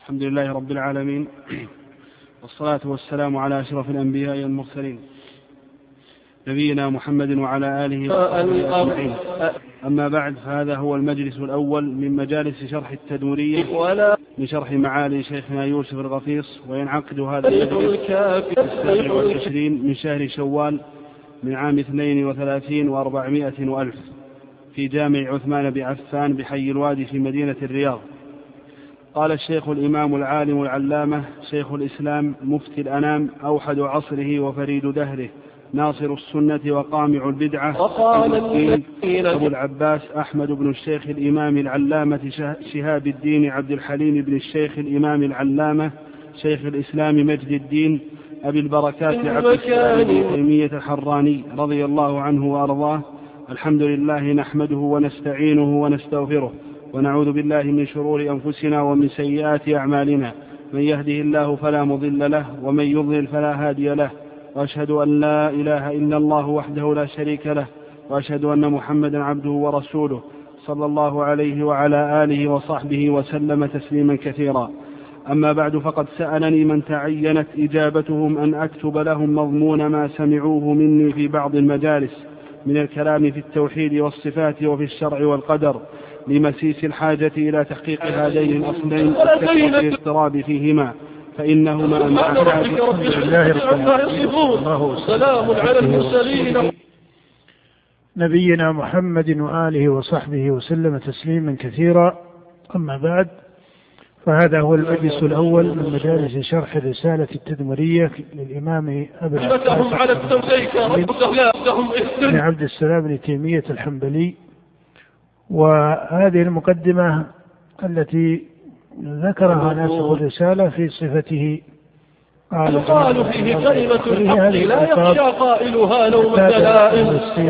الحمد لله رب العالمين والصلاة والسلام على أشرف الأنبياء والمرسلين. نبينا محمد وعلى آله وصحبه أجمعين. أما بعد فهذا هو المجلس الأول من مجالس شرح التدورية من شرح معالي شيخنا يوسف الغفيص وينعقد هذا المجلس السابع والعشرين من شهر شوال من عام اثنين وثلاثين وأربعمائة وألف. في جامع عثمان بن عفان بحي الوادي في مدينة الرياض. قال الشيخ الإمام العالم العلامة شيخ الإسلام مفتي الأنام أوحد عصره وفريد دهره ناصر السنة وقامع البدعة وقال أبو العباس أحمد بن الشيخ الإمام العلامة شهاب الدين عبد الحليم بن الشيخ الإمام العلامة شيخ الإسلام مجد الدين أبي البركات عبد السلام تيمية الحراني رضي الله عنه وأرضاه الحمد لله نحمده ونستعينه ونستغفره ونعوذ بالله من شرور أنفسنا ومن سيئات أعمالنا. من يهده الله فلا مضل له ومن يضلل فلا هادي له. وأشهد أن لا إله إلا الله وحده لا شريك له. وأشهد أن محمدا عبده ورسوله صلى الله عليه وعلى آله وصحبه وسلم تسليما كثيرا. أما بعد فقد سألني من تعينت إجابتهم أن أكتب لهم مضمون ما سمعوه مني في بعض المجالس. من الكلام في التوحيد والصفات وفي الشرع والقدر لمسيس الحاجة إلى تحقيق هذين الأصلين والاضطراب فيهما فإنهما مع رب يصفون سلام على المرسلين. نبينا محمد وآله وصحبه وسلم تسليما كثيرا. أما بعد فهذا هو المجلس الأول من مجالس شرح الرسالة التدمرية للإمام أبي على بن عبد السلام بن تيمية الحنبلي. وهذه المقدمة التي ذكرها ناسخ الرسالة في صفته قال قالوا فيه كلمة الحق لا يخشى قائلها لوم دلائل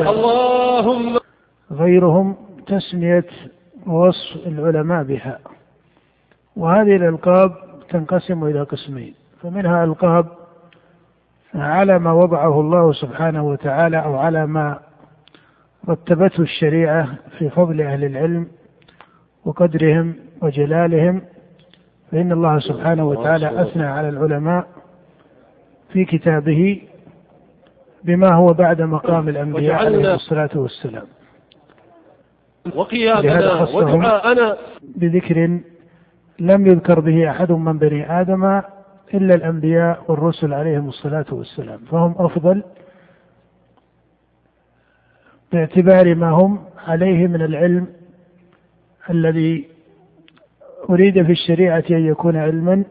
اللهم غيرهم تسمية وصف العلماء بها. وهذه الألقاب تنقسم إلى قسمين فمنها ألقاب على ما وضعه الله سبحانه وتعالى أو على ما رتبته الشريعة في فضل أهل العلم وقدرهم وجلالهم فإن الله سبحانه وتعالى أثنى على العلماء في كتابه بما هو بعد مقام الأنبياء عليه الصلاة والسلام. وقيادنا ودعاءنا بذكر لم يذكر به أحد من بني آدم إلا الأنبياء والرسل عليهم الصلاة والسلام. فهم أفضل باعتبار ما هم عليه من العلم الذي أريد في الشريعة أن يكون علما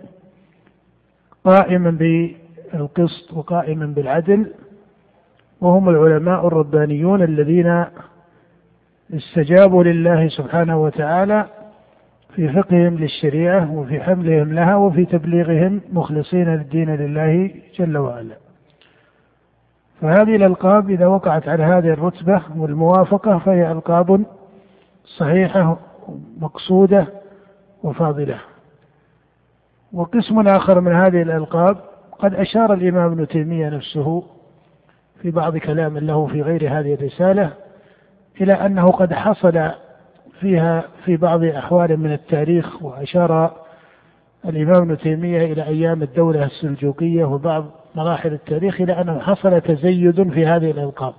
قائما بالقسط وقائما بالعدل وهم العلماء الربانيون الذين استجابوا لله سبحانه وتعالى في فقههم للشريعة وفي حملهم لها وفي تبليغهم مخلصين الدين لله جل وعلا. فهذه الألقاب إذا وقعت على هذه الرتبة والموافقة فهي ألقاب صحيحة مقصودة وفاضلة. وقسم آخر من هذه الألقاب قد أشار الإمام ابن تيمية نفسه في بعض كلام له في غير هذه الرسالة إلى أنه قد حصل فيها في بعض أحوال من التاريخ وأشار الإمام ابن تيمية إلى أيام الدولة السلجوقية وبعض مراحل التاريخ إلى أنه حصل تزيد في هذه الألقاب.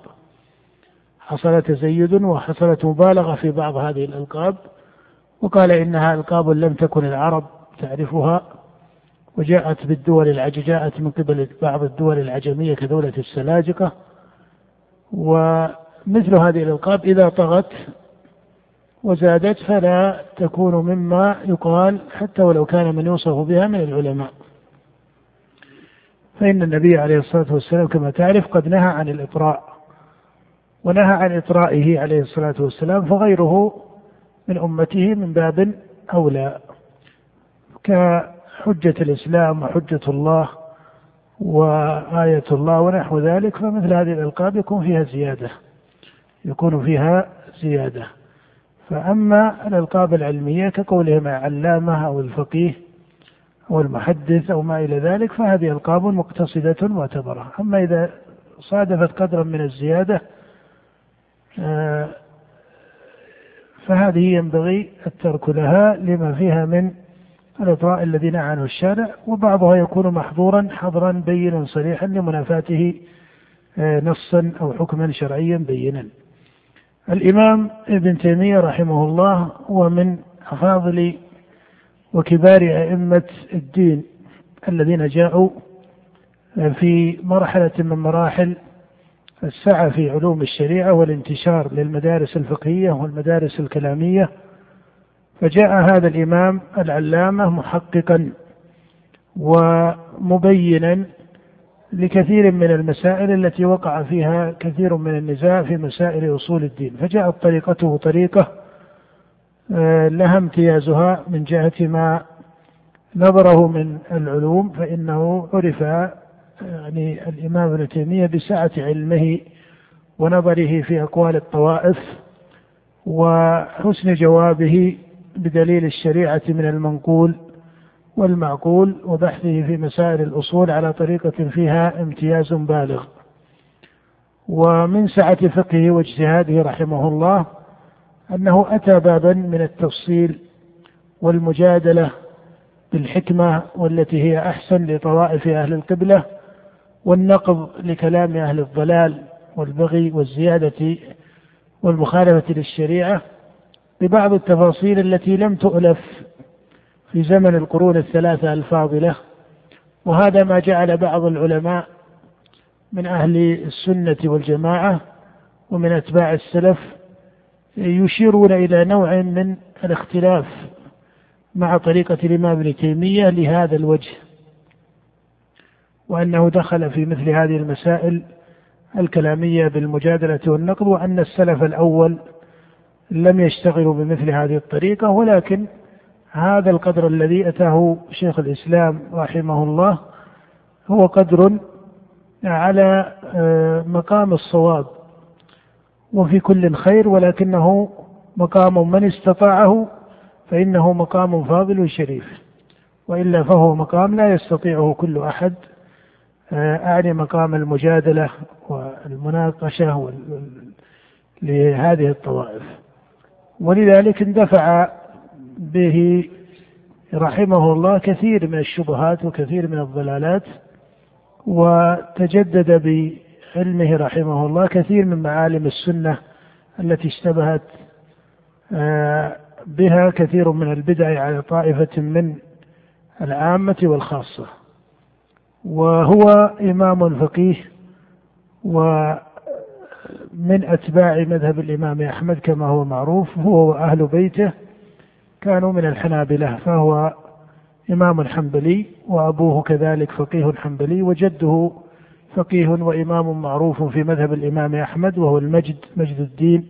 حصل تزيد وحصلت مبالغة في بعض هذه الألقاب وقال إنها ألقاب لم تكن العرب تعرفها وجاءت بالدول العج جاءت من قبل بعض الدول العجمية كدولة السلاجقة ومثل هذه الألقاب إذا طغت وزادت فلا تكون مما يقال حتى ولو كان من يوصف بها من العلماء. فإن النبي عليه الصلاة والسلام كما تعرف قد نهى عن الإطراء ونهى عن إطرائه عليه الصلاة والسلام فغيره من أمته من باب أولى. كحجة الإسلام وحجة الله وآية الله ونحو ذلك فمثل هذه الألقاب يكون فيها زيادة يكون فيها زيادة. فأما الألقاب العلمية كقولهم علامة أو الفقيه أو المحدث أو ما إلى ذلك فهذه ألقاب مقتصدة معتبرة. أما إذا صادفت قدرا من الزيادة آه، فهذه ينبغي الترك لها لما فيها من الإطراء الذي نهى عنه الشارع وبعضها يكون محظورا حظرا بينا صريحا لمنافاته آه، نصا أو حكما شرعيا بينا. الإمام ابن تيمية رحمه الله هو من أفاضل وكبار أئمة الدين الذين جاءوا في مرحلة من مراحل السعة في علوم الشريعة والانتشار للمدارس الفقهية والمدارس الكلامية. فجاء هذا الإمام العلامة محققا ومبينا لكثير من المسائل التي وقع فيها كثير من النزاع في مسائل أصول الدين. فجاءت طريقته طريقة آه، لها امتيازها من جهة ما نظره من العلوم فإنه عرف يعني الإمام ابن تيمية بسعة علمه ونظره في أقوال الطوائف وحسن جوابه بدليل الشريعة من المنقول. والمعقول وبحثه في مسائل الأصول على طريقة فيها امتياز بالغ. ومن سعة فقهه واجتهاده رحمه الله أنه أتى بابا من التفصيل والمجادلة بالحكمة والتي هي أحسن لطوائف أهل القبلة والنقض لكلام أهل الضلال والبغي والزيادة والمخالفة للشريعة ببعض التفاصيل التي لم تؤلف في زمن القرون الثلاثة الفاضلة وهذا ما جعل بعض العلماء من أهل السنة والجماعة ومن أتباع السلف يشيرون إلى نوع من الاختلاف مع طريقة الإمام ابن تيمية لهذا الوجه وأنه دخل في مثل هذه المسائل الكلامية بالمجادلة والنقد وأن السلف الأول لم يشتغلوا بمثل هذه الطريقة ولكن هذا القدر الذي أتاه شيخ الإسلام رحمه الله هو قدر على آه، مقام الصواب وفي كل خير ولكنه مقام من استطاعه فإنه مقام فاضل شريف. وإلا فهو مقام لا يستطيعه كل أحد. آه، أعني مقام المجادلة والمناقشة لهذه الطوائف. ولذلك اندفع به رحمه الله كثير من الشبهات وكثير من الضلالات وتجدد بعلمه رحمه الله كثير من معالم السنة التي اشتبهت آه، بها كثير من البدع على طائفة من العامة والخاصة. وهو إمام فقيه ومن أتباع مذهب الإمام أحمد كما هو معروف هو وأهل بيته كانوا من الحنابلة فهو إمام حنبلي وأبوه كذلك فقيه حنبلي وجده فقيه وإمام معروف في مذهب الإمام أحمد وهو المجد مجد الدين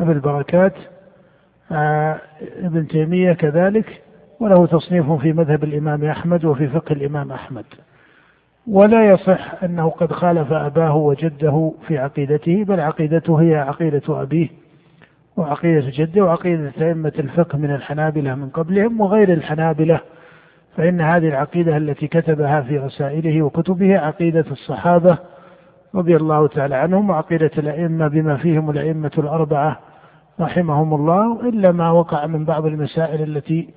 أبي البركات آه ابن تيمية كذلك وله تصنيف في مذهب الإمام أحمد وفي فقه الإمام أحمد. ولا يصح أنه قد خالف أباه وجده في عقيدته بل عقيدته هي عقيدة أبيه. وعقيدة جده وعقيدة أئمة الفقه من الحنابلة من قبلهم وغير الحنابلة فإن هذه العقيدة التي كتبها في رسائله وكتبه عقيدة الصحابة رضي الله تعالى عنهم وعقيدة الأئمة بما فيهم الأئمة الأربعة رحمهم الله إلا ما وقع من بعض المسائل التي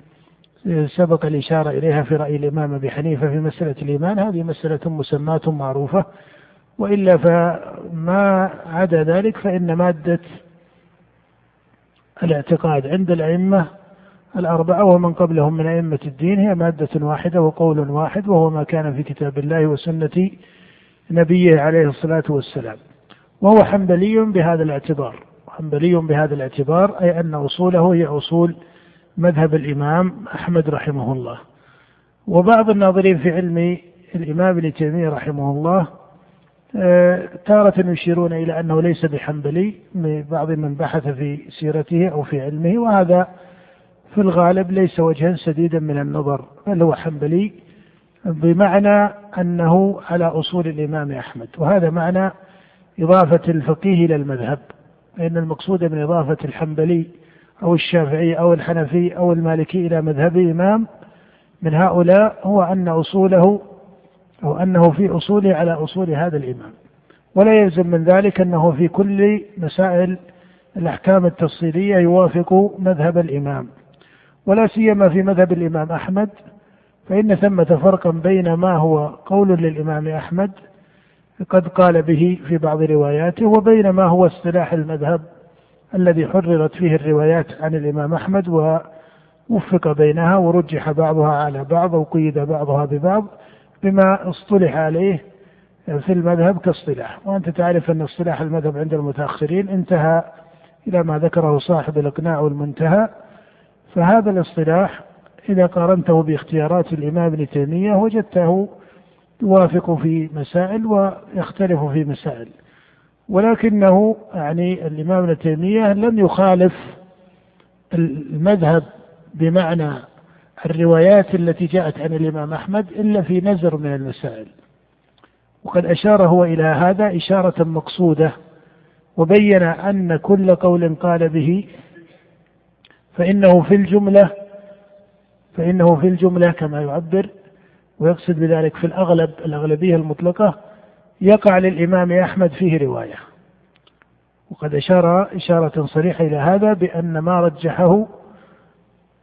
سبق الإشارة إليها في رأي الإمام أبي حنيفة في مسألة الإيمان. هذه مسألة مسماة معروفة وإلا فما عدا ذلك فإن مادة الاعتقاد عند الأئمة الأربعة ومن قبلهم من أئمة الدين هي مادة واحدة وقول واحد وهو ما كان في كتاب الله وسنة نبيه عليه الصلاة والسلام. وهو حنبلي بهذا الاعتبار. حنبلي بهذا الاعتبار أي أن أصوله هي أصول مذهب الإمام أحمد رحمه الله. وبعض الناظرين في علم الإمام ابن تيمية رحمه الله تارة يشيرون إلى أنه ليس بحنبلي بعض من بحث في سيرته أو في علمه وهذا في الغالب ليس وجها سديدا من النظر بل هو حنبلي بمعنى أنه على أصول الإمام أحمد. وهذا معنى إضافة الفقيه إلى المذهب لأن المقصود من إضافة الحنبلي أو الشافعي أو الحنفي أو المالكي إلى مذهب إمام من هؤلاء هو أن أصوله أو أنه في أصوله على أصول هذا الإمام. ولا يلزم من ذلك أنه في كل مسائل الأحكام التفصيلية يوافق مذهب الإمام. ولا سيما في مذهب الإمام أحمد فإن ثمة فرقا بين ما هو قول للإمام أحمد قد قال به في بعض رواياته وبين ما هو اصطلاح المذهب الذي حررت فيه الروايات عن الإمام أحمد ووفق بينها ورجح بعضها على بعض وقيد بعضها ببعض. بما اصطلح عليه في المذهب كاصطلاح. وأنت تعرف أن اصطلاح المذهب عند المتأخرين انتهى إلى ما ذكره صاحب الإقناع والمنتهى. فهذا الاصطلاح إذا قارنته باختيارات الإمام ابن تيمية وجدته يوافق في مسائل ويختلف في مسائل. ولكنه يعني الإمام ابن تيمية لم يخالف المذهب بمعنى الروايات التي جاءت عن الإمام أحمد إلا في نزر من المسائل. وقد أشار هو إلى هذا إشارة مقصودة وبين أن كل قول قال به فإنه في الجملة فإنه في الجملة كما يعبر ويقصد بذلك في الأغلب الأغلبية المطلقة يقع للإمام أحمد فيه رواية. وقد أشار إشارة صريحة إلى هذا بأن ما رجحه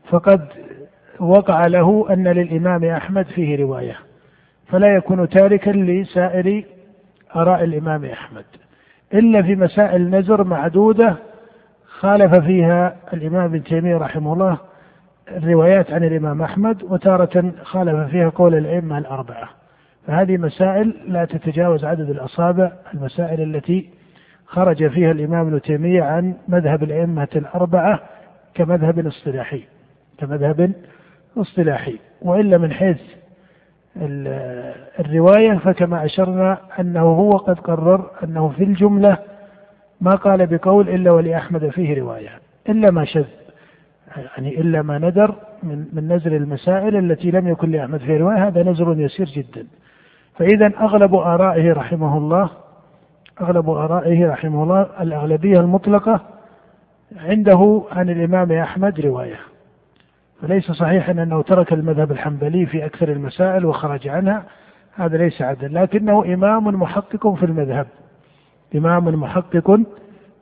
فقد وقع له أن للإمام أحمد فيه رواية فلا يكون تاركا لسائر آراء الإمام أحمد إلا في مسائل نزر معدودة خالف فيها الإمام ابن تيمية رحمه الله الروايات عن الإمام أحمد وتارة خالف فيها قول الأئمة الأربعة. فهذه مسائل لا تتجاوز عدد الأصابع المسائل التي خرج فيها الإمام ابن تيمية عن مذهب الأئمة الأربعة كمذهب اصطلاحي كمذهب اصطلاحي وإلا من حيث الرواية فكما أشرنا أنه هو قد قرر أنه في الجملة ما قال بقول إلا ولأحمد فيه رواية إلا ما شذ يعني إلا ما ندر من, من نزر المسائل التي لم يكن لأحمد فيه رواية هذا نزر يسير جدا. فإذا أغلب آرائه رحمه الله أغلب آرائه رحمه الله الأغلبية المطلقة عنده عن الإمام أحمد رواية. فليس صحيحا أنه ترك المذهب الحنبلي في أكثر المسائل وخرج عنها. هذا ليس عدلا لكنه إمام محقق في المذهب. إمام محقق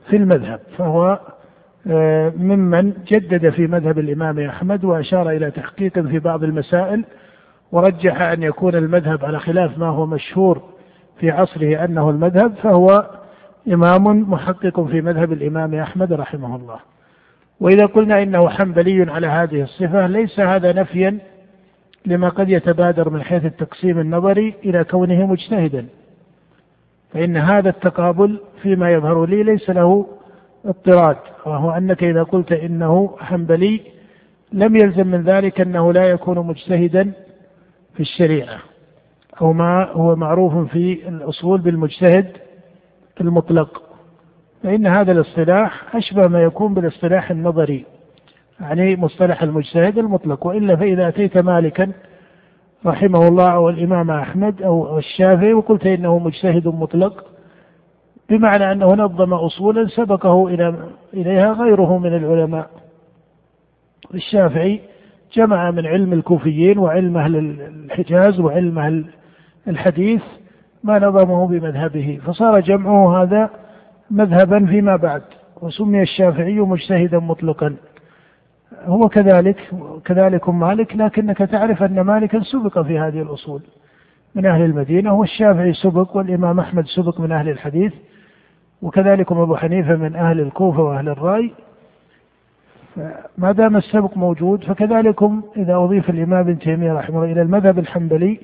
في المذهب. فهو آه، ممن جدد في مذهب الإمام أحمد وأشار إلى تحقيق في بعض المسائل ورجح أن يكون المذهب على خلاف ما هو مشهور في عصره أنه المذهب فهو إمام محقق في مذهب الإمام أحمد رحمه الله. وإذا قلنا إنه حنبلي على هذه الصفة ليس هذا نفيا لما قد يتبادر من حيث التقسيم النظري إلى كونه مجتهدا. فإن هذا التقابل فيما يظهر لي ليس له اضطراد وهو أنك إذا قلت إنه حنبلي لم يلزم من ذلك أنه لا يكون مجتهدا في الشريعة أو ما هو معروف في الأصول بالمجتهد المطلق. فإن هذا الاصطلاح أشبه ما يكون بالاصطلاح النظري يعني مصطلح المجتهد المطلق. وإلا فإذا أتيت مالكا رحمه الله أو الإمام أحمد أو الشافعي وقلت إنه مجتهد مطلق بمعنى أنه نظم أصولا سبقه إلى إليها غيره من العلماء. الشافعي جمع من علم الكوفيين وعلم أهل الحجاز وعلم أهل الحديث ما نظمه بمذهبه فصار جمعه هذا مذهبا فيما بعد وسمي الشافعي مجتهدا مطلقا. هو كذلك كذلك مالك لكنك تعرف أن مالكا سبق في هذه الأصول من أهل المدينة والشافعي سبق والإمام أحمد سبق من أهل الحديث وكذلك أبو حنيفة من أهل الكوفة وأهل الرأي. ما دام السبق موجود فكذلكم إذا أضيف الإمام ابن تيمية رحمه الله إلى المذهب الحنبلي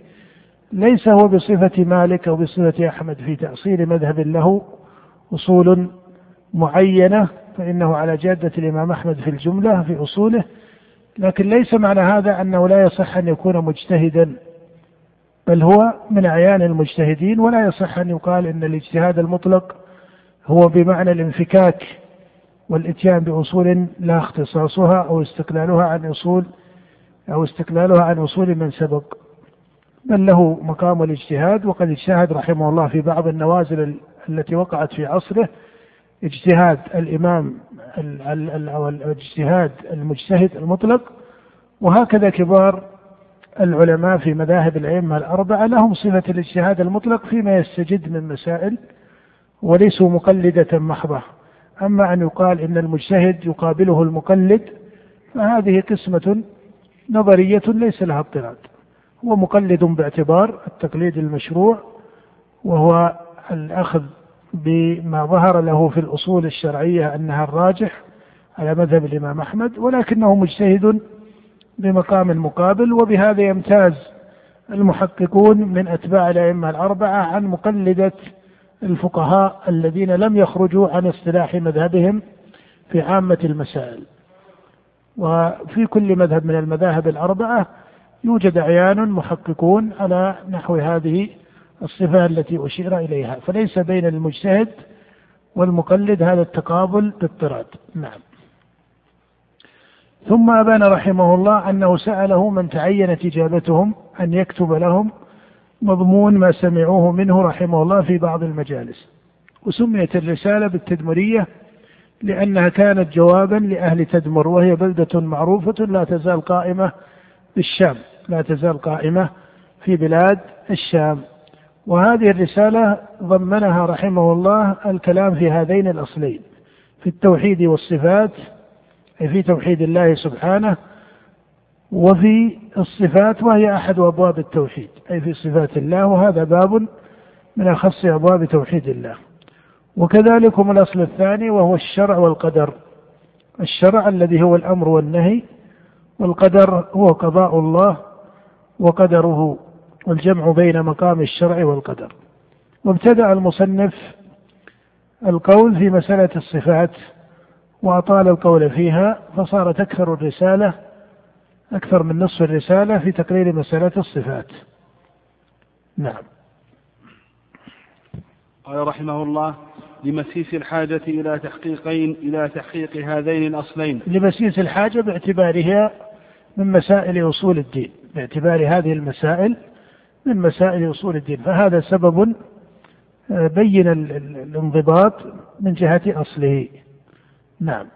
ليس هو بصفة مالك أو بصفة أحمد في تأصيل مذهب له أصول معينة فإنه على جادة الإمام أحمد في الجملة في أصوله. لكن ليس معنى هذا أنه لا يصح أن يكون مجتهدا بل هو من أعيان المجتهدين ولا يصح أن يقال أن الاجتهاد المطلق هو بمعنى الانفكاك والإتيان بأصول لا اختصاصها أو استقلالها عن أصول أو استقلالها عن أصول من سبق. بل له مقام الاجتهاد وقد اجتهد رحمه الله في بعض النوازل التي وقعت في عصره اجتهاد الإمام أو الاجتهاد المجتهد المطلق وهكذا كبار العلماء في مذاهب الأئمة الأربعة لهم صفة الاجتهاد المطلق فيما يستجد من مسائل وليسوا مقلدة محضة. أما أن يقال إن المجتهد يقابله المقلد فهذه قسمة نظرية ليس لها اضطراد هو مقلد باعتبار التقليد المشروع وهو الأخذ بما ظهر له في الأصول الشرعية أنها الراجح على مذهب الإمام أحمد ولكنه مجتهد بمقام مقابل وبهذا يمتاز المحققون من أتباع الأئمة الأربعة عن مقلدة الفقهاء الذين لم يخرجوا عن اصطلاح مذهبهم في عامة المسائل. وفي كل مذهب من المذاهب الأربعة يوجد أعيان محققون على نحو هذه الصفة التي أشير إليها. فليس بين المجتهد والمقلد هذا التقابل باضطراد. نعم. ثم أبان رحمه الله أنه سأله من تعينت إجابتهم أن يكتب لهم مضمون ما سمعوه منه رحمه الله في بعض المجالس. وسميت الرسالة بالتدمرية لأنها كانت جوابا لأهل تدمر وهي بلدة معروفة لا تزال قائمة بالشام لا تزال قائمة في بلاد الشام. وهذه الرسالة ضمنها رحمه الله الكلام في هذين الأصلين في التوحيد والصفات أي في توحيد الله سبحانه وفي الصفات وهي أحد أبواب التوحيد أي في صفات الله وهذا باب من أخص أبواب توحيد الله. وكذلك هم الأصل الثاني وهو الشرع والقدر الشرع الذي هو الأمر والنهي والقدر هو قضاء الله وقدره والجمع بين مقام الشرع والقدر. وابتدأ المصنف القول في مسألة الصفات وأطال القول فيها فصارت أكثر الرسالة أكثر من نصف الرسالة في تقرير مسألة الصفات. نعم. قال رحمه الله لمسيس الحاجة إلى تحقيقين إلى تحقيق هذين الأصلين. لمسيس الحاجة باعتبارها من مسائل أصول الدين باعتبار هذه المسائل من مسائل أصول الدين. فهذا سبب آه، بين الانضباط من جهة أصله. نعم.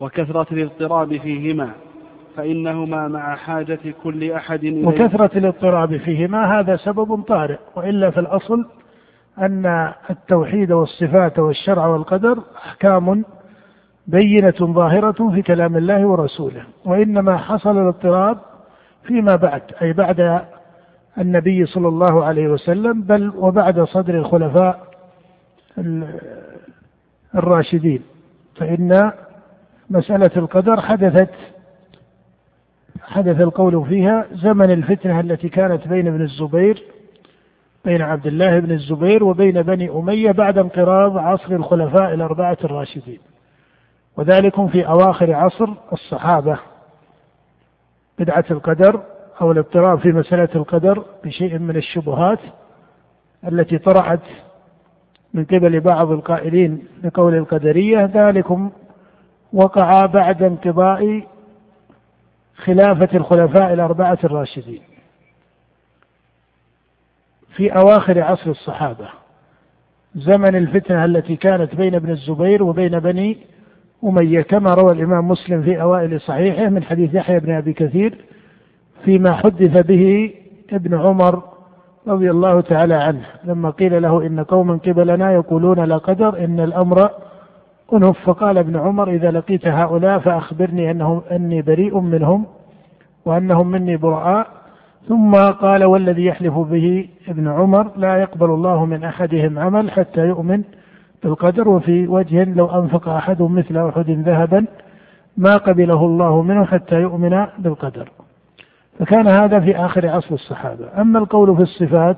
وكثرة الاضطراب فيهما فإنهما مع حاجة كل أحد إليه. وكثرة الاضطراب فيهما هذا سبب طارئ. وإلا في الأصل أن التوحيد والصفات والشرع والقدر أحكام بينة ظاهرة في كلام الله ورسوله. وإنما حصل الاضطراب فيما بعد أي بعد النبي صلى الله عليه وسلم بل وبعد صدر الخلفاء الراشدين. فإن مسألة القدر حدثت حدث القول فيها زمن الفتنة التي كانت بين ابن الزبير بين عبد الله بن الزبير وبين بني أمية بعد انقراض عصر الخلفاء الأربعة الراشدين. وذلك في أواخر عصر الصحابة. بدعة القدر أو الاضطراب في مسألة القدر بشيء من الشبهات التي طرأت من قبل بعض القائلين بقول القدرية ذلكم وقع بعد انقضاء خلافة الخلفاء الأربعة الراشدين في أواخر عصر الصحابة. زمن الفتنة التي كانت بين ابن الزبير وبين بني أمية كما روى الإمام مسلم في أوائل صحيحه من حديث يحيى بن أبي كثير فيما حدث به ابن عمر رضي الله تعالى عنه. لما قيل له إن قوما قبلنا يقولون لا قدر إن الأمر أنف فقال ابن عمر إذا لقيت هؤلاء فأخبرني أنهم أني بريء منهم وأنهم مني براء ثم قال والذي يحلف به ابن عمر لا يقبل الله من أحدهم عمل حتى يؤمن بالقدر وفي وجه لو أنفق أحد مثل أحد ذهبا ما قبله الله منه حتى يؤمن بالقدر. فكان هذا في آخر عصر الصحابة. أما القول في الصفات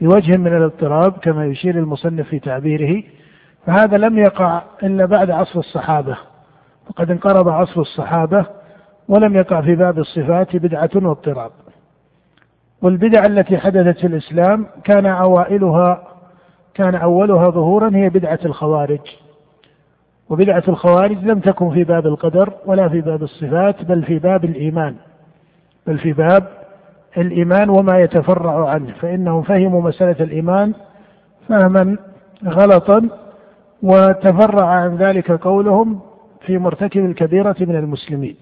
بوجه من الاضطراب كما يشير المصنف في تعبيره فهذا لم يقع إلا بعد عصر الصحابة. فقد انقرض عصر الصحابة ولم يقع في باب الصفات بدعة واضطراب. والبدع التي حدثت في الإسلام كان أوائلها كان أولها ظهورا هي بدعة الخوارج. وبدعة الخوارج لم تكن في باب القدر ولا في باب الصفات بل في باب الإيمان. بل في باب الإيمان وما يتفرع عنه فإنهم فهموا مسألة الإيمان فهما غلطا وتفرع عن ذلك قولهم في مرتكب الكبيرة من المسلمين.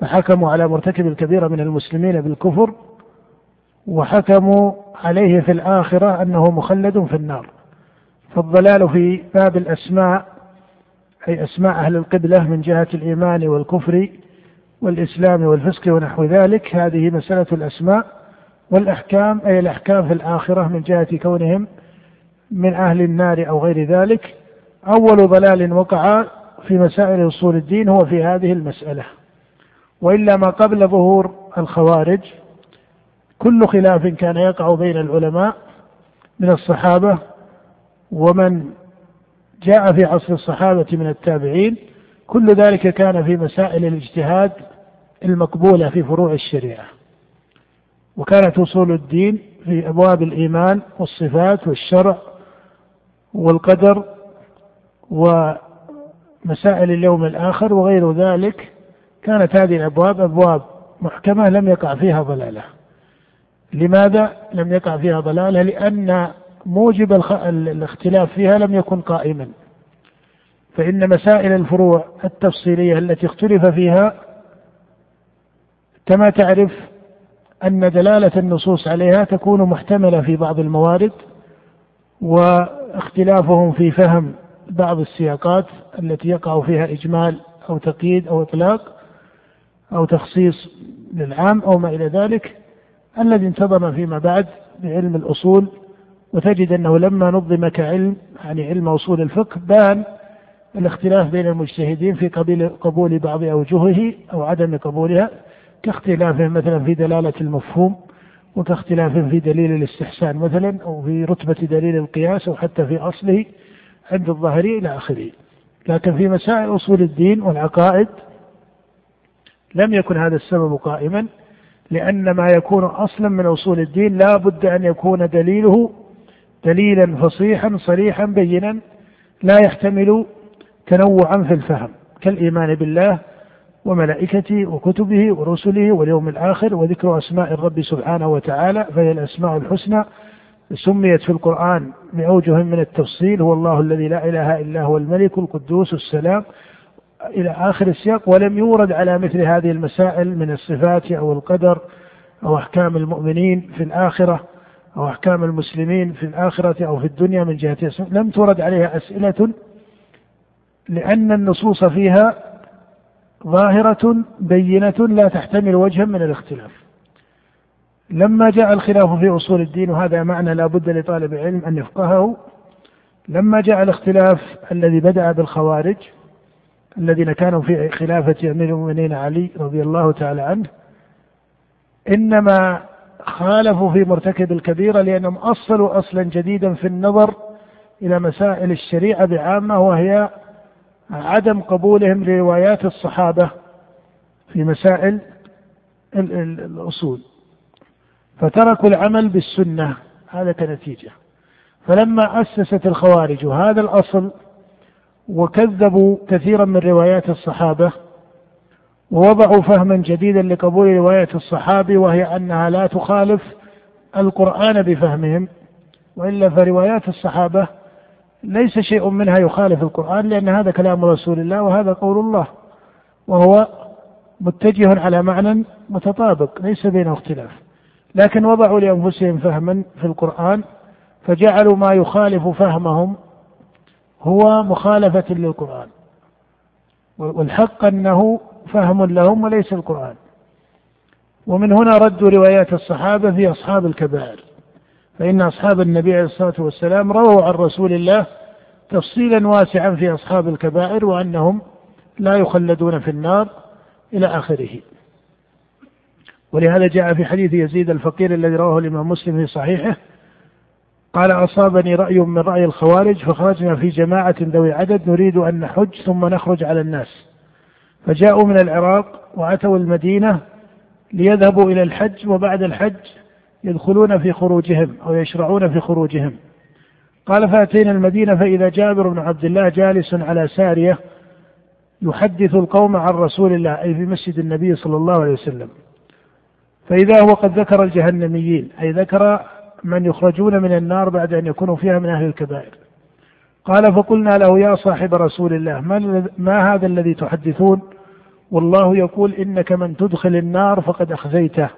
فحكموا على مرتكب الكبيرة من المسلمين بالكفر وحكموا عليه في الآخرة أنه مخلد في النار. فالضلال في باب الأسماء أي أسماء أهل القبلة من جهة الإيمان والكفر والإسلام والفسق ونحو ذلك. هذه مسألة الأسماء والأحكام أي الأحكام في الآخرة من جهة كونهم من أهل النار أو غير ذلك. أول ضلال وقع في مسائل أصول الدين هو في هذه المسألة وإلا ما قبل ظهور الخوارج كل خلاف كان يقع بين العلماء من الصحابة ومن جاء في عصر الصحابة من التابعين كل ذلك كان في مسائل الاجتهاد المقبولة في فروع الشريعة. وكانت أصول الدين في أبواب الإيمان والصفات والشرع والقدر ومسائل اليوم الآخر وغير ذلك كانت هذه الأبواب أبواب محكمة لم يقع فيها ضلالة. لماذا لم يقع فيها ضلالة؟ لأن موجب الاختلاف فيها لم يكن قائما. فإن مسائل الفروع التفصيلية التي اختلف فيها كما تعرف أن دلالة النصوص عليها تكون محتملة في بعض الموارد واختلافهم في فهم بعض السياقات التي يقع فيها إجمال أو تقييد أو إطلاق أو تخصيص للعام أو ما إلى ذلك الذي انتظم فيما بعد بعلم الأصول وتجد أنه لما نظم كعلم يعني علم أصول الفقه بان الاختلاف بين المجتهدين في قبيل قبول بعض أوجهه أو عدم قبولها كاختلافهم مثلا في دلالة المفهوم وكاختلاف في دليل الاستحسان مثلا أو في رتبة دليل القياس أو حتى في أصله عند الظاهري إلى آخره. لكن في مسائل أصول الدين والعقائد لم يكن هذا السبب قائما لأن ما يكون أصلا من أصول الدين لا بد أن يكون دليله دليلا فصيحا صريحا بينا لا يحتمل تنوعا في الفهم. كالإيمان بالله وملائكته وكتبه ورسله واليوم الآخر وذكر أسماء الرب سبحانه وتعالى فهي الأسماء الحسنى. سميت في القرآن بأوجه من التفصيل هو الله الذي لا إله إلا هو الملك القدوس السلام إلى آخر السياق ولم يورد على مثل هذه المسائل من الصفات أو القدر أو أحكام المؤمنين في الآخرة. أو أحكام المسلمين في الآخرة أو في الدنيا من جهة لم تورد عليها أسئلة لأن النصوص فيها ظاهرة بينة لا تحتمل وجها من الاختلاف. لما جاء الخلاف في أصول الدين وهذا معنى لا بد لطالب العلم أن يفقهه لما جاء الاختلاف الذي بدأ بالخوارج الذين كانوا في خلافة أمير المؤمنين علي رضي الله تعالى عنه إنما خالفوا في مرتكب الكبيرة لأنهم أصلوا أصلا جديدا في النظر إلى مسائل الشريعة بعامة وهي عدم قبولهم لروايات الصحابة في مسائل الأصول. فتركوا العمل بالسنة هذا كنتيجة. فلما أسست الخوارج هذا الأصل وكذبوا كثيرا من روايات الصحابة ووضعوا فهما جديدا لقبول رواية الصحابي وهي أنها لا تخالف القرآن بفهمهم وإلا فروايات الصحابة ليس شيء منها يخالف القرآن لأن هذا كلام رسول الله وهذا قول الله وهو متجه على معنى متطابق ليس بينه اختلاف. لكن وضعوا لأنفسهم فهما في القرآن فجعلوا ما يخالف فهمهم هو مخالفة للقرآن. والحق أنه فهم لهم وليس القرآن. ومن هنا ردوا روايات الصحابة في أصحاب الكبائر. فإن أصحاب النبي عليه الصلاة والسلام رووا عن رسول الله تفصيلا واسعا في أصحاب الكبائر وأنهم لا يخلدون في النار إلى آخره. ولهذا جاء في حديث يزيد الفقير الذي رواه الإمام مسلم في صحيحه قال أصابني رأي من رأي الخوارج فخرجنا في جماعة ذوي عدد نريد أن نحج ثم نخرج على الناس. فجاءوا من العراق وأتوا المدينة ليذهبوا إلى الحج وبعد الحج يدخلون في خروجهم أو يشرعون في خروجهم. قال فأتينا المدينة فإذا جابر بن عبد الله جالس على سارية يحدث القوم عن رسول الله أي في مسجد النبي صلى الله عليه وسلم. فإذا هو قد ذكر الجهنميين أي ذكر من يخرجون من النار بعد أن يكونوا فيها من أهل الكبائر. قال فقلنا له يا صاحب رسول الله ما, ما هذا الذي تحدثون؟ والله يقول إنك من تدخل النار فقد أخزيته.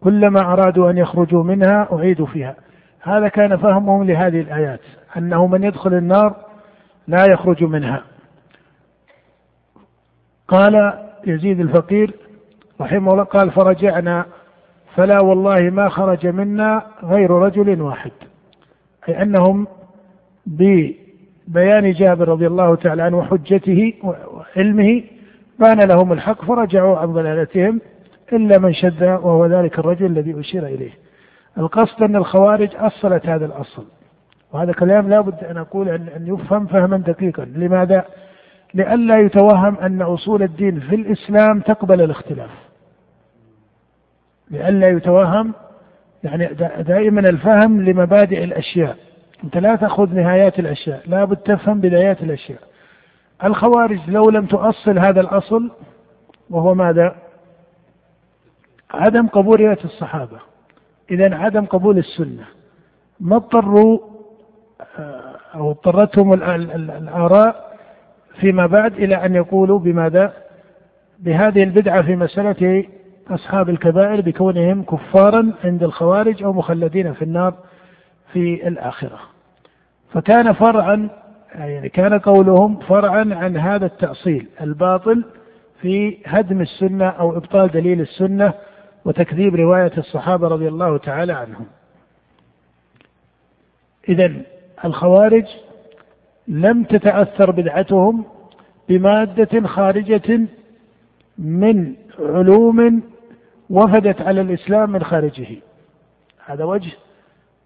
كلما أرادوا أن يخرجوا منها أعيدوا فيها. هذا كان فهمهم لهذه الآيات أنه من يدخل النار لا يخرج منها. قال يزيد الفقير رحمه الله قال فرجعنا فلا والله ما خرج منا غير رجل واحد. أي أنهم ببيان جابر رضي الله تعالى عنه وحجته وعلمه بان لهم الحق فرجعوا عن ضلالتهم إلا من شد وهو ذلك الرجل الذي أشير إليه. القصد أن الخوارج أصلت هذا الأصل. وهذا كلام لا بد أن أقول أن يفهم فهما دقيقا. لماذا؟ لئلا يتوهم أن أصول الدين في الإسلام تقبل الاختلاف. لئلا يتوهم يعني دائما الفهم لمبادئ الأشياء. أنت لا تأخذ نهايات الأشياء. لابد تفهم بدايات الأشياء. الخوارج لو لم تؤصل هذا الأصل وهو ماذا؟ عدم قبول رواية الصحابة. إذا عدم قبول السنة. ما اضطروا آه، أو اضطرتهم الآراء فيما بعد إلى أن يقولوا بماذا؟ بهذه البدعة في مسألة أصحاب الكبائر بكونهم كفارا عند الخوارج أو مخلدين في النار في الآخرة. فكان فرعا يعني كان قولهم فرعا عن هذا التأصيل الباطل في هدم السنة أو إبطال دليل السنة وتكذيب رواية الصحابة رضي الله تعالى عنهم. إذا الخوارج لم تتأثر بدعتهم بمادة خارجة من علوم وفدت على الإسلام من خارجه. هذا وجه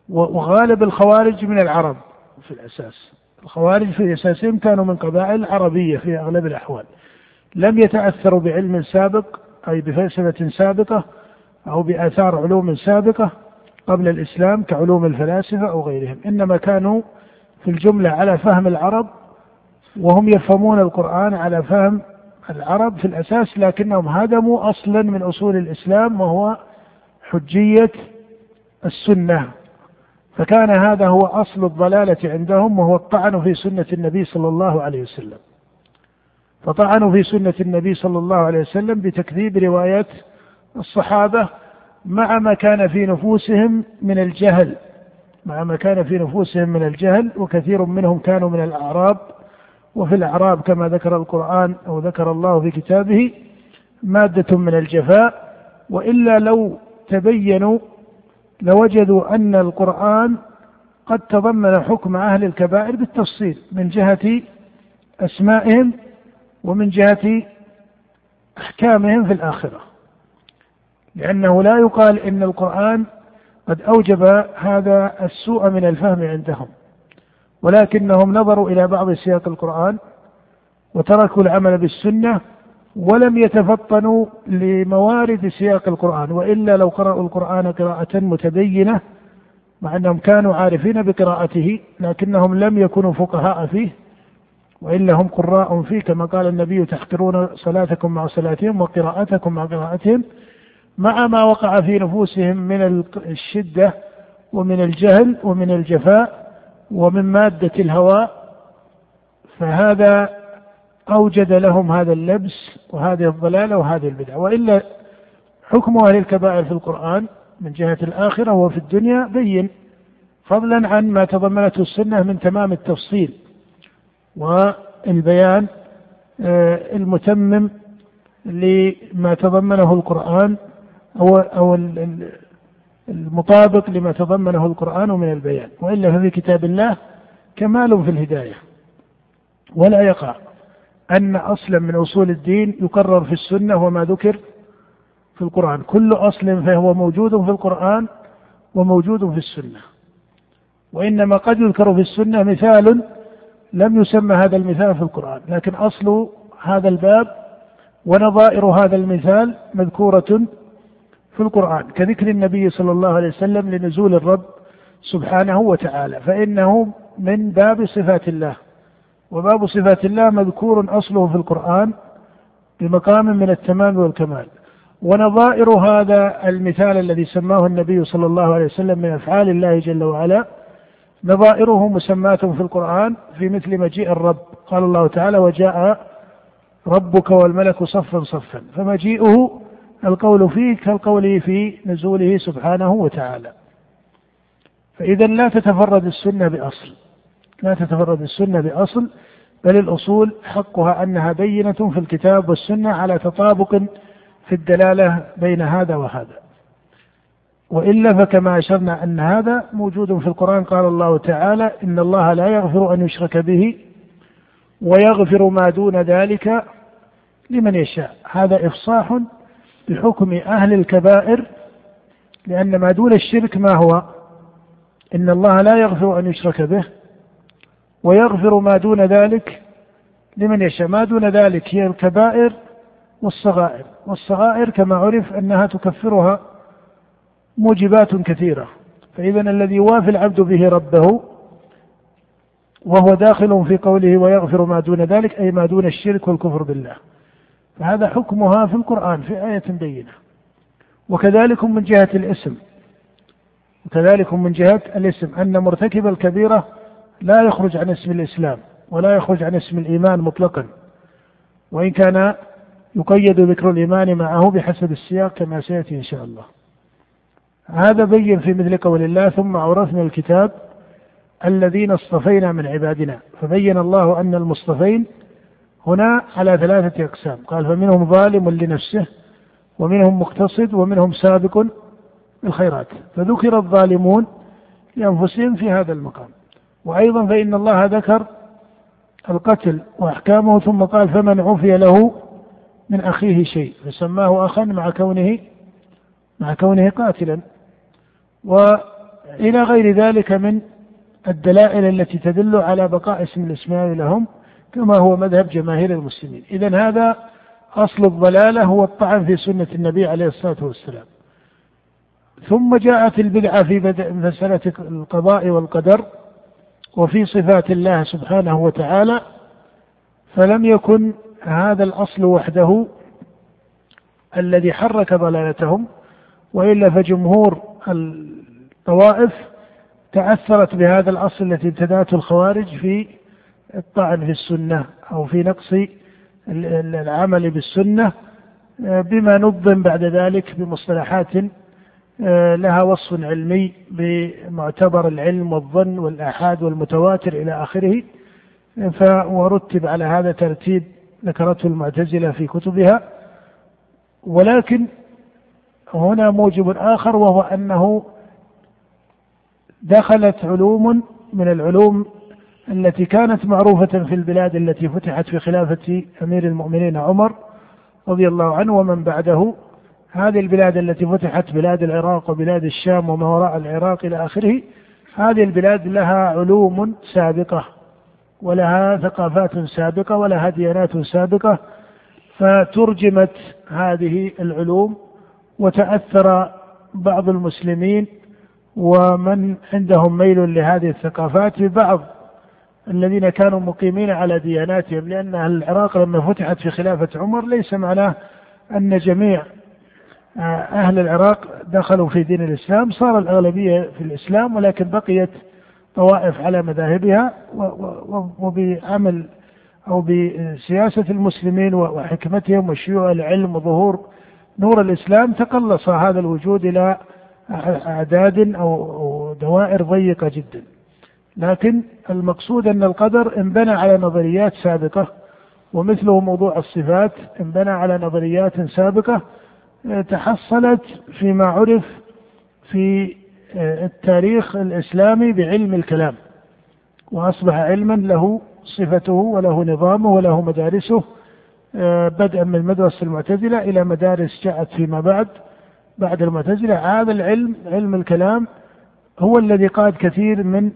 وغالب الخوارج من العرب في الأساس. الخوارج في أساسهم كانوا من قبائل عربية في أغلب الأحوال. لم يتأثروا بعلم سابق أي بفلسفة سابقة أو بآثار علوم سابقة قبل الإسلام كعلوم الفلاسفة أو غيرهم. إنما كانوا في الجملة على فهم العرب وهم يفهمون القرآن على فهم العرب في الأساس لكنهم هدموا أصلا من أصول الإسلام وهو حجية السنة. فكان هذا هو أصل الضلالة عندهم وهو الطعن في سنة النبي صلى الله عليه وسلم. فطعنوا في سنة النبي صلى الله عليه وسلم بتكذيب روايات الصحابة مع ما كان في نفوسهم من الجهل مع ما كان في نفوسهم من الجهل وكثير منهم كانوا من الأعراب وفي الأعراب كما ذكر القرآن أو ذكر الله في كتابه مادة من الجفاء وإلا لو تبينوا لوجدوا أن القرآن قد تضمن حكم أهل الكبائر بالتفصيل من جهة أسمائهم ومن جهة أحكامهم في الآخرة. لأنه لا يقال إن القرآن قد أوجب هذا السوء من الفهم عندهم ولكنهم نظروا إلى بعض سياق القرآن وتركوا العمل بالسنة ولم يتفطنوا لموارد سياق القرآن وإلا لو قرأوا القرآن قراءة متبينة مع أنهم كانوا عارفين بقراءته لكنهم لم يكونوا فقهاء فيه وإلا هم قراء فيه كما قال النبي تحقرون صلاتكم مع صلاتهم وقراءتكم مع قراءتهم مع ما وقع في نفوسهم من الشدة ومن الجهل ومن الجفاء ومن مادة الهواء فهذا أوجد لهم هذا اللبس وهذه الضلالة وهذه البدعة. وإلا حكم أهل الكبائر في القرآن من جهة الآخرة وفي الدنيا بين فضلا عن ما تضمنته السنة من تمام التفصيل والبيان آه، المتمم لما تضمنه القرآن أو أو المطابق لما تضمنه القرآن من البيان. وإلا ففي كتاب الله كمال في الهداية ولا يقع. أن أصلا من أصول الدين يقرر في السنة وما ذكر في القرآن. كل أصل فهو موجود في القرآن وموجود في السنة. وإنما قد يذكر في السنة مثال لم يسمى هذا المثال في القرآن. لكن أصل هذا الباب ونظائر هذا المثال مذكورة في القرآن. كذكر النبي صلى الله عليه وسلم لنزول الرب سبحانه وتعالى. فإنه من باب صفات الله. وباب صفات الله مذكور أصله في القرآن بمقام من التمام والكمال. ونظائر هذا المثال الذي سماه النبي صلى الله عليه وسلم من أفعال الله جل وعلا. نظائره مسماة في القرآن في مثل مجيء الرب. قال الله تعالى وجاء ربك والملك صفا صفا. فمجيئه القول فيه كالقول في نزوله سبحانه وتعالى. فإذا لا تتفرد السنة بأصل. لا تتفرد السنة بأصل بل الأصول حقها أنها بينة في الكتاب والسنة على تطابق في الدلالة بين هذا وهذا. وإلا فكما أشرنا أن هذا موجود في القرآن قال الله تعالى إن الله لا يغفر أن يشرك به ويغفر ما دون ذلك لمن يشاء. هذا إفصاح بحكم أهل الكبائر لأن ما دون الشرك ما هو؟ إن الله لا يغفر أن يشرك به ويغفر ما دون ذلك لمن يشاء. ما دون ذلك هي الكبائر والصغائر. والصغائر كما عرف أنها تكفرها موجبات كثيرة. فإذا الذي يوافي العبد به ربه وهو داخل في قوله ويغفر ما دون ذلك أي ما دون الشرك والكفر بالله. فهذا حكمها في القرآن في آية بينة. وكذلك من جهة الاسم. وكذلك من جهة الاسم. أن مرتكب الكبيرة لا يخرج عن اسم الإسلام ولا يخرج عن اسم الإيمان مطلقا. وإن كان يقيد ذكر الإيمان معه بحسب السياق كما سيأتي إن شاء الله. هذا بين في مثل قول الله ثم أورثنا الكتاب الذين اصطفينا من عبادنا. فبين الله أن المصطفين هنا على ثلاثة أقسام. قال فمنهم ظالم لنفسه ومنهم مقتصد ومنهم سابق بالخيرات فذكر الظالمون لأنفسهم في هذا المقام. وأيضا فإن الله ذكر القتل وأحكامه ثم قال فمن عفي له من أخيه شيء. فسماه أخا مع كونه مع كونه قاتلا. وإلى غير ذلك من الدلائل التي تدل على بقاء اسم الإسماء لهم كما هو مذهب جماهير المسلمين. إذا هذا أصل الضلالة هو الطعن في سنة النبي عليه الصلاة والسلام. ثم جاءت البدعة في مسألة القضاء والقدر. وفي صفات الله سبحانه وتعالى فلم يكن هذا الأصل وحده الذي حرك ضلالتهم وإلا فجمهور الطوائف تأثرت بهذا الأصل التي ابتدأته الخوارج في الطعن في السنة أو في نقص العمل بالسنة بما نظم بعد ذلك بمصطلحات لها وصف علمي بمعتبر العلم والظن والآحاد والمتواتر إلى آخره. ورتب على هذا ترتيب ذكرته المعتزلة في كتبها. ولكن هنا موجب آخر وهو أنه دخلت علوم من العلوم التي كانت معروفة في البلاد التي فتحت في خلافة أمير المؤمنين عمر رضي الله عنه ومن بعده. هذه البلاد التي فتحت بلاد العراق وبلاد الشام وما وراء العراق إلى آخره هذه البلاد لها علوم سابقة ولها ثقافات سابقة ولها ديانات سابقة فترجمت هذه العلوم وتأثر بعض المسلمين ومن عندهم ميل لهذه الثقافات ببعض الذين كانوا مقيمين على دياناتهم لأن العراق لما فتحت في خلافة عمر ليس معناه أن جميع أهل العراق دخلوا في دين الإسلام صار الأغلبية في الإسلام ولكن بقيت طوائف على مذاهبها وبعمل أو بسياسة المسلمين وحكمتهم وشيوع العلم وظهور نور الإسلام تقلص هذا الوجود إلى أعداد أو دوائر ضيقة جدا. لكن المقصود أن القدر انبنى على نظريات سابقة ومثله موضوع الصفات انبنى على نظريات سابقة تحصلت فيما عرف في التاريخ الإسلامي بعلم الكلام. وأصبح علما له صفته وله نظامه وله مدارسه بدءا من مدرسة المعتزلة إلى مدارس جاءت فيما بعد. بعد المعتزلة هذا العلم علم الكلام هو الذي قاد كثير من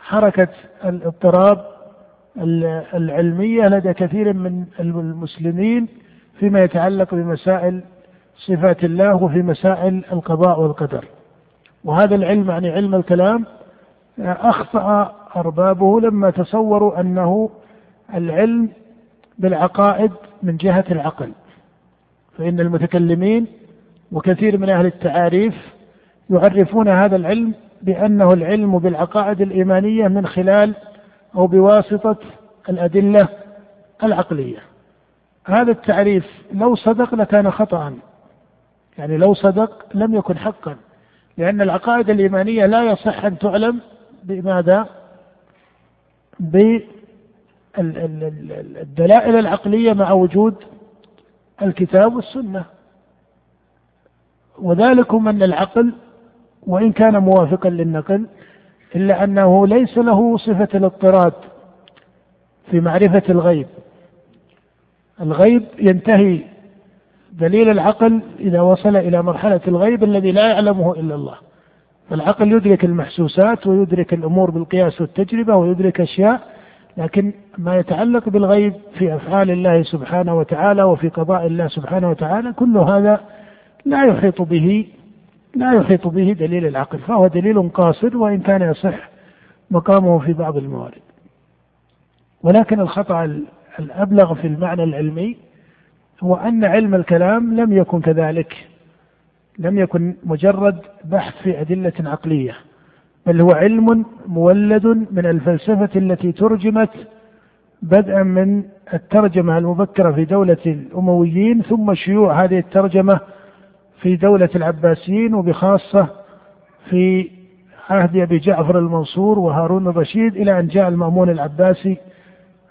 حركة الاضطراب العلمية لدى كثير من المسلمين فيما يتعلق بمسائل صفات الله وفي مسائل القضاء والقدر. وهذا العلم يعني علم الكلام أخطأ أربابه لما تصوروا أنه العلم بالعقائد من جهة العقل. فإن المتكلمين وكثير من أهل التعاريف يعرفون هذا العلم بأنه العلم بالعقائد الإيمانية من خلال أو بواسطة الأدلة العقلية. هذا التعريف لو صدق لكان خطأ. يعني لو صدق لم يكن حقا. لأن العقائد الإيمانية لا يصح أن تعلم بماذا؟ بالدلائل العقلية مع وجود الكتاب والسنة. وذلكم أن العقل وإن كان موافقا للنقل إلا أنه ليس له صفة الاضطراد في معرفة الغيب. الغيب ينتهي دليل العقل إذا وصل إلى مرحلة الغيب الذي لا يعلمه إلا الله. فالعقل يدرك المحسوسات ويدرك الأمور بالقياس والتجربة ويدرك أشياء لكن ما يتعلق بالغيب في أفعال الله سبحانه وتعالى وفي قضاء الله سبحانه وتعالى كل هذا لا يحيط به لا يحيط به دليل العقل. فهو دليل قاصر وإن كان يصح مقامه في بعض الموارد. ولكن الخطأ الأبلغ في المعنى العلمي هو أن علم الكلام لم يكن كذلك لم يكن مجرد بحث في أدلة عقلية بل هو علم مولد من الفلسفة التي ترجمت بدءا من الترجمة المبكرة في دولة الأمويين ثم شيوع هذه الترجمة في دولة العباسيين وبخاصة في عهد أبي جعفر المنصور وهارون الرشيد إلى أن جاء المأمون العباسي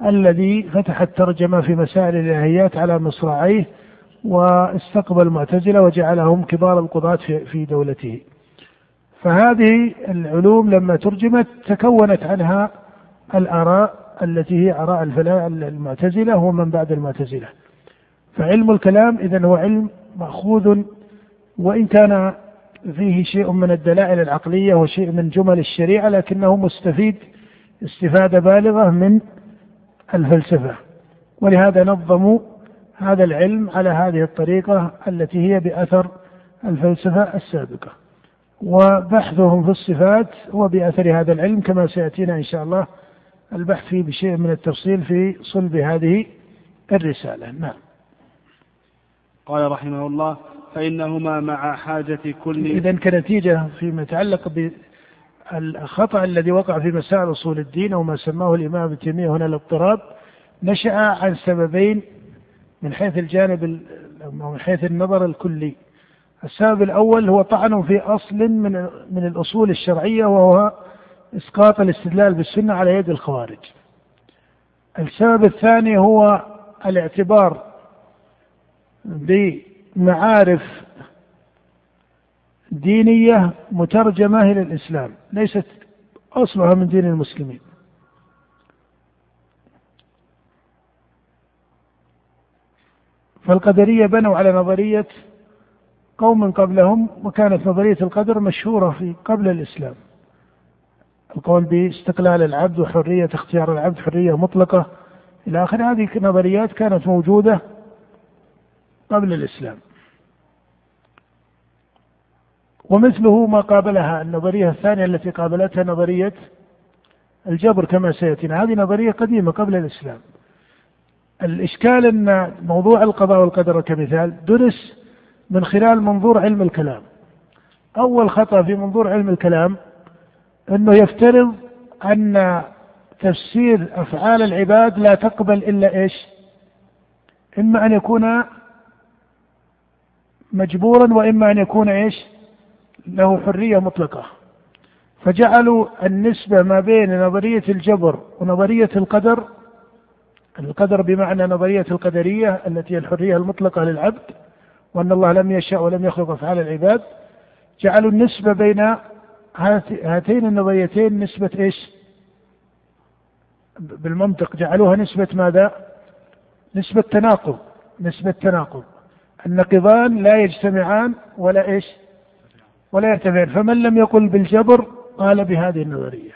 الذي فتح الترجمة في مسائل الإلهيات على مصراعيه واستقبل المعتزلة وجعلهم كبار القضاة في دولته. فهذه العلوم لما ترجمت تكونت عنها الآراء التي هي آراء المعتزلة ومن بعد المعتزلة. فعلم الكلام إذا هو علم مأخوذ وإن كان فيه شيء من الدلائل العقلية وشيء من جمل الشريعة لكنه مستفيد استفادة بالغة من الفلسفة. ولهذا نظموا هذا العلم على هذه الطريقة التي هي بأثر الفلسفة السابقة. وبحثهم في الصفات هو بأثر هذا العلم كما سيأتينا إن شاء الله البحث فيه بشيء من التفصيل في صلب هذه الرسالة. نعم. قال رحمه الله فإنهما مع حاجة كل إذا كنتيجة فيما يتعلق بالخطأ الذي وقع في مسائل أصول الدين أو ما سماه الإمام ابن تيمية هنا الاضطراب نشأ عن سببين من حيث الجانب من حيث النظر الكلي. السبب الأول هو طعن في أصل من من الأصول الشرعية وهو إسقاط الاستدلال بالسنة على يد الخوارج. السبب الثاني هو الاعتبار بمعارف دينية مترجمة إلى الإسلام ليست أصلها من دين المسلمين. فالقدرية بنوا على نظرية قوم قبلهم وكانت نظرية القدر مشهورة في قبل الإسلام. القول باستقلال العبد وحرية اختيار العبد حرية مطلقة إلى آخر. هذه نظريات كانت موجودة قبل الإسلام. ومثله ما قابلها النظرية الثانية التي قابلتها نظرية الجبر كما سيأتينا. هذه نظرية قديمة قبل الإسلام. الإشكال أن موضوع القضاء والقدر كمثال درس من خلال منظور علم الكلام. أول خطأ في منظور علم الكلام أنه يفترض أن تفسير أفعال العباد لا تقبل إلا إيش؟ إما أن يكون مجبورا وإما أن يكون إيش؟ له حرية مطلقة. فجعلوا النسبة ما بين نظرية الجبر ونظرية القدر القدر بمعنى نظرية القدرية التي هي الحرية المطلقة للعبد وأن الله لم يشأ ولم يخلق أفعال العباد. جعلوا النسبة بين هاتين النظريتين نسبة إيش؟ بالمنطق. جعلوها نسبة ماذا؟ نسبة تناقض نسبة تناقض. النقيضان لا يجتمعان ولا إيش؟ ولا يرتفعان فمن لم يقل بالجبر قال بهذه النظرية.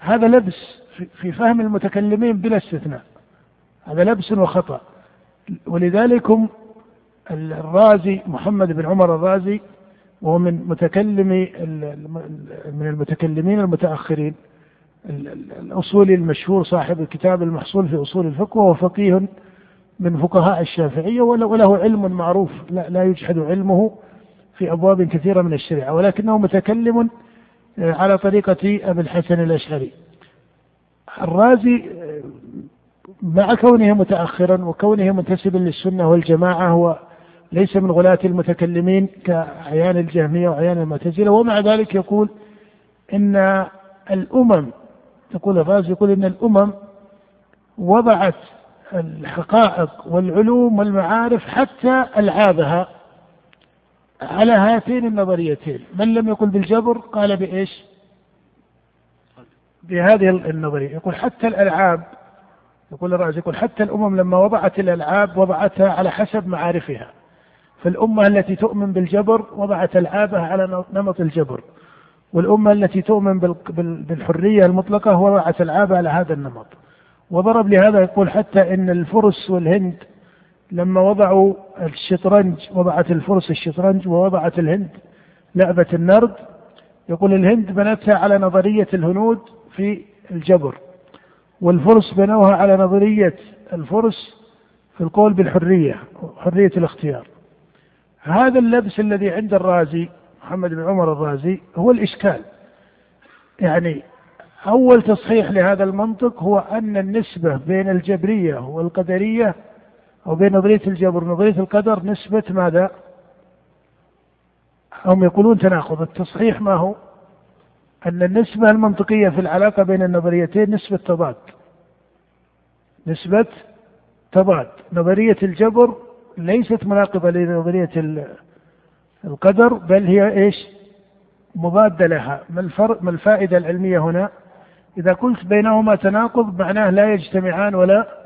هذا لبس في فهم المتكلمين بلا استثناء. هذا لبس وخطأ. ولذلك الرازي محمد بن عمر الرازي وهو من متكلمي من المتكلمين المتأخرين. الأصولي المشهور صاحب الكتاب المحصول في أصول الفقه وهو فقيه من فقهاء الشافعية وله علم معروف لا يجحد علمه. في أبواب كثيرة من الشريعة ولكنه متكلم على طريقة أبي الحسن الأشعري. الرازي مع كونه متأخرا وكونه منتسبا للسنة والجماعة ليس من غلاة المتكلمين كأعيان الجهمية وأعيان المعتزلة ومع ذلك يقول إن الأمم يقول الرازي يقول إن الأمم وضعت الحقائق والعلوم والمعارف حتى ألعابها. على هاتين النظريتين. من لم يقل بالجبر قال بإيش؟ بهذه النظرية. يقول حتى الألعاب يقول الرازي يقول حتى الأمم لما وضعت الألعاب وضعتها على حسب معارفها. فالأمة التي تؤمن بالجبر وضعت ألعابها على نمط الجبر. والأمة التي تؤمن بالحرية المطلقة وضعت ألعابها على هذا النمط. وضرب لهذا يقول حتى إن الفرس والهند لما وضعوا الشطرنج وضعت الفرس الشطرنج ووضعت الهند لعبة النرد يقول الهند بنتها على نظرية الهنود في الجبر والفرس بنوها على نظرية الفرس في القول بالحرية حرية الاختيار. هذا اللبس الذي عند الرازي محمد بن عمر الرازي هو الإشكال. يعني أول تصحيح لهذا المنطق هو أن النسبة بين الجبرية والقدرية أو بين نظرية الجبر ونظرية القدر نسبة ماذا؟ هم يقولون تناقض التصحيح ما هو؟ أن النسبة المنطقية في العلاقة بين النظريتين نسبة تضاد نسبة تضاد نظرية الجبر ليست مناقضة لنظرية القدر بل هي إيش؟ مضادة لها ما الفرق ما الفائدة العلمية هنا؟ إذا قلت بينهما تناقض معناه لا يجتمعان ولا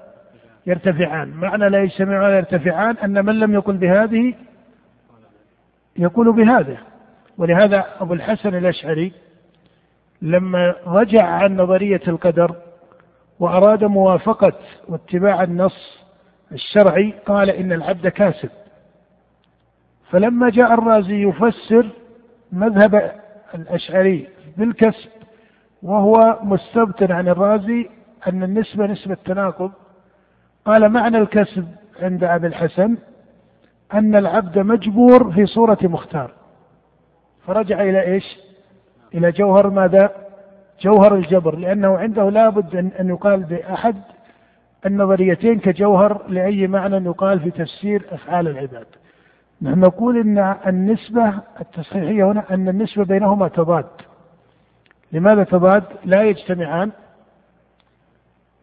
يرتفعان. معنى لا يجتمعان يرتفعان أن من لم يقل بهذه يقول بهذا. ولهذا أبو الحسن الأشعري لما رجع عن نظرية القدر وأراد موافقة واتباع النص الشرعي قال إن العبد كاسب. فلما جاء الرازي يفسر مذهب الأشعري بالكسب وهو مستبطن عن الرازي أن النسبة نسبة تناقض قال معنى الكسب عند أبي الحسن أن العبد مجبور في صورة مختار. فرجع إلى إيش؟ إلى جوهر ماذا؟ جوهر الجبر لأنه عنده لابد أن يقال بأحد النظريتين كجوهر لأي معنى يقال في تفسير أفعال العباد. نحن نقول أن النسبة التصحيحية هنا أن النسبة بينهما تضاد. لماذا تضاد؟ لا يجتمعان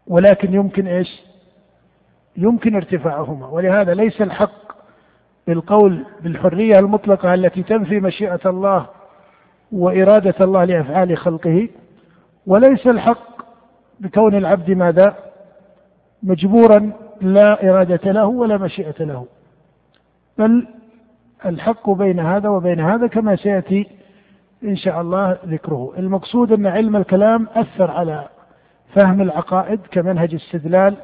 ولكن يمكن إيش؟ يمكن ارتفاعهما. ولهذا ليس الحق بالقول بالحرية المطلقة التي تنفي مشيئة الله وإرادة الله لأفعال خلقه وليس الحق بكون العبد ماذا؟ مجبورا لا إرادة له ولا مشيئة له. بل الحق بين هذا وبين هذا كما سيأتي إن شاء الله ذكره. المقصود أن علم الكلام أثر على فهم العقائد كمنهج استدلال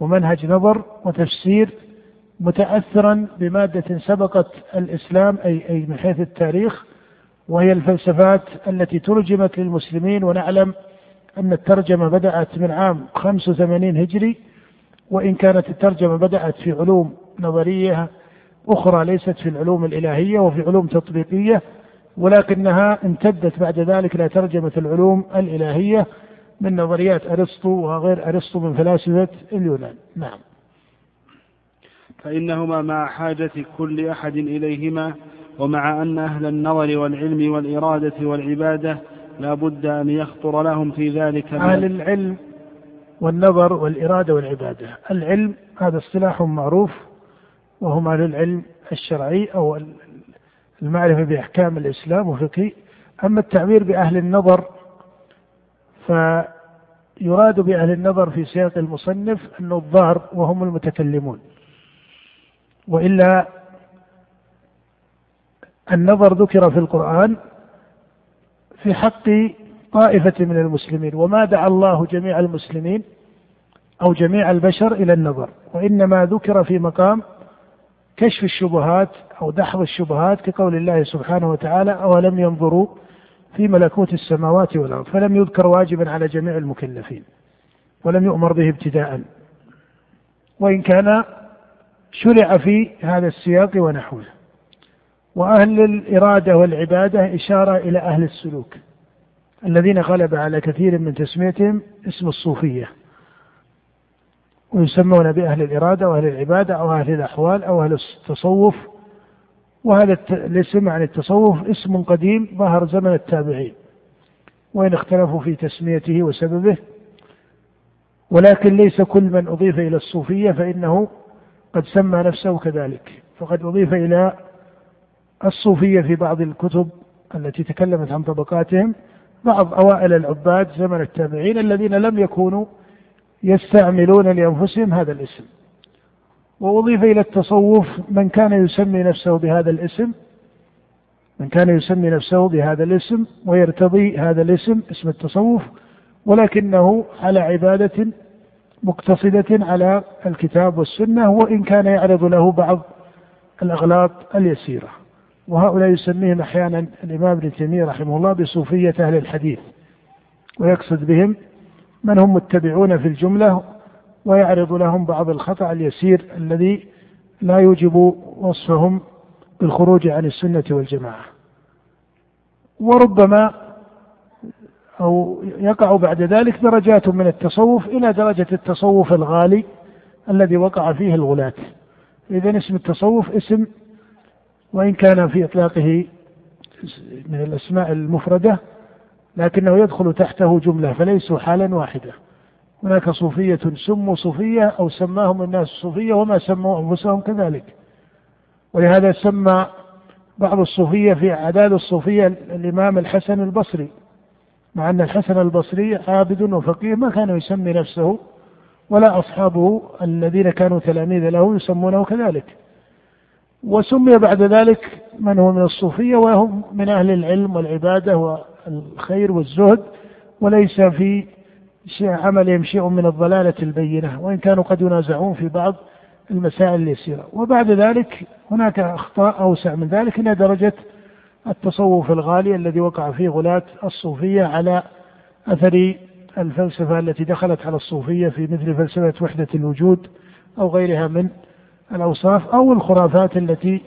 ومنهج نظر وتفسير متأثرا بمادة سبقت الإسلام أي أي من حيث التاريخ وهي الفلسفات التي ترجمت للمسلمين ونعلم أن الترجمة بدأت من عام 85 هجري وإن كانت الترجمة بدأت في علوم نظرية أخرى ليست في العلوم الإلهية وفي علوم تطبيقية ولكنها امتدت بعد ذلك إلى ترجمة العلوم الإلهية. من نظريات أرسطو وغير أرسطو من فلاسفة اليونان. نعم. فإنهما مع حاجة كل أحد إليهما ومع أن أهل النظر والعلم والإرادة والعبادة لا بد أن يخطر لهم في ذلك أهل العلم والنظر والإرادة والعبادة. العلم هذا اصطلاح معروف وهم أهل العلم الشرعي أو المعرفة بأحكام الإسلام وفقه أما التعبير بأهل النظر فيراد بأهل النظر في سياق المصنف النظار وهم المتكلمون. وإلا النظر ذكر في القرآن في حق طائفة من المسلمين وما دعا الله جميع المسلمين أو جميع البشر إلى النظر وإنما ذكر في مقام كشف الشبهات أو دحض الشبهات كقول الله سبحانه وتعالى أولم ينظروا في ملكوت السماوات والأرض فلم يذكر واجبا على جميع المكلفين ولم يؤمر به ابتداء وإن كان شرع في هذا السياق ونحوه. وأهل الإرادة والعبادة إشارة إلى أهل السلوك الذين غلب على كثير من تسميتهم اسم الصوفية. ويسمون بأهل الإرادة وأهل العبادة أو أهل الأحوال أو أهل التصوف وهذا الاسم عن التصوف اسم قديم ظهر زمن التابعين وإن اختلفوا في تسميته وسببه ولكن ليس كل من أضيف إلى الصوفية فإنه قد سمى نفسه كذلك فقد أضيف إلى الصوفية في بعض الكتب التي تكلمت عن طبقاتهم بعض أوائل العباد زمن التابعين الذين لم يكونوا يستعملون لأنفسهم هذا الاسم. وأضيف إلى التصوف من كان يسمي نفسه بهذا الاسم من كان يسمي نفسه بهذا الاسم ويرتضي هذا الاسم اسم التصوف ولكنه على عبادة مقتصدة على الكتاب والسنة وإن كان يعرض له بعض الأغلاط اليسيرة. وهؤلاء يسميهم أحيانا الإمام ابن تيمية رحمه الله بصوفية أهل الحديث ويقصد بهم من هم متبعون في الجملة ويعرض لهم بعض الخطأ اليسير الذي لا يوجب وصفهم بالخروج عن السنة والجماعة. وربما أو يقع بعد ذلك درجات من التصوف إلى درجة التصوف الغالي الذي وقع فيه الغلاة. إذا اسم التصوف اسم وإن كان في إطلاقه من الأسماء المفردة لكنه يدخل تحته جملة فليسوا حالا واحدة هناك صوفية سموا صوفية أو سماهم الناس صوفية وما سموا أنفسهم كذلك. ولهذا سمى بعض الصوفية في أعداد الصوفية الإمام الحسن البصري مع أن الحسن البصري عابد وفقيه ما كان يسمي نفسه ولا أصحابه الذين كانوا تلاميذ له يسمونه كذلك. وسمي بعد ذلك من هو من الصوفية وهم من أهل العلم والعبادة والخير والزهد وليس في عملهم شيء من الضلالة البينة وإن كانوا قد ينازعون في بعض المسائل اليسيرة. وبعد ذلك هناك أخطاء أوسع من ذلك إلى درجة التصوف الغالي الذي وقع فيه غلاة الصوفية على أثر الفلسفة التي دخلت على الصوفية في مثل فلسفة وحدة الوجود أو غيرها من الأوصاف أو الخرافات التي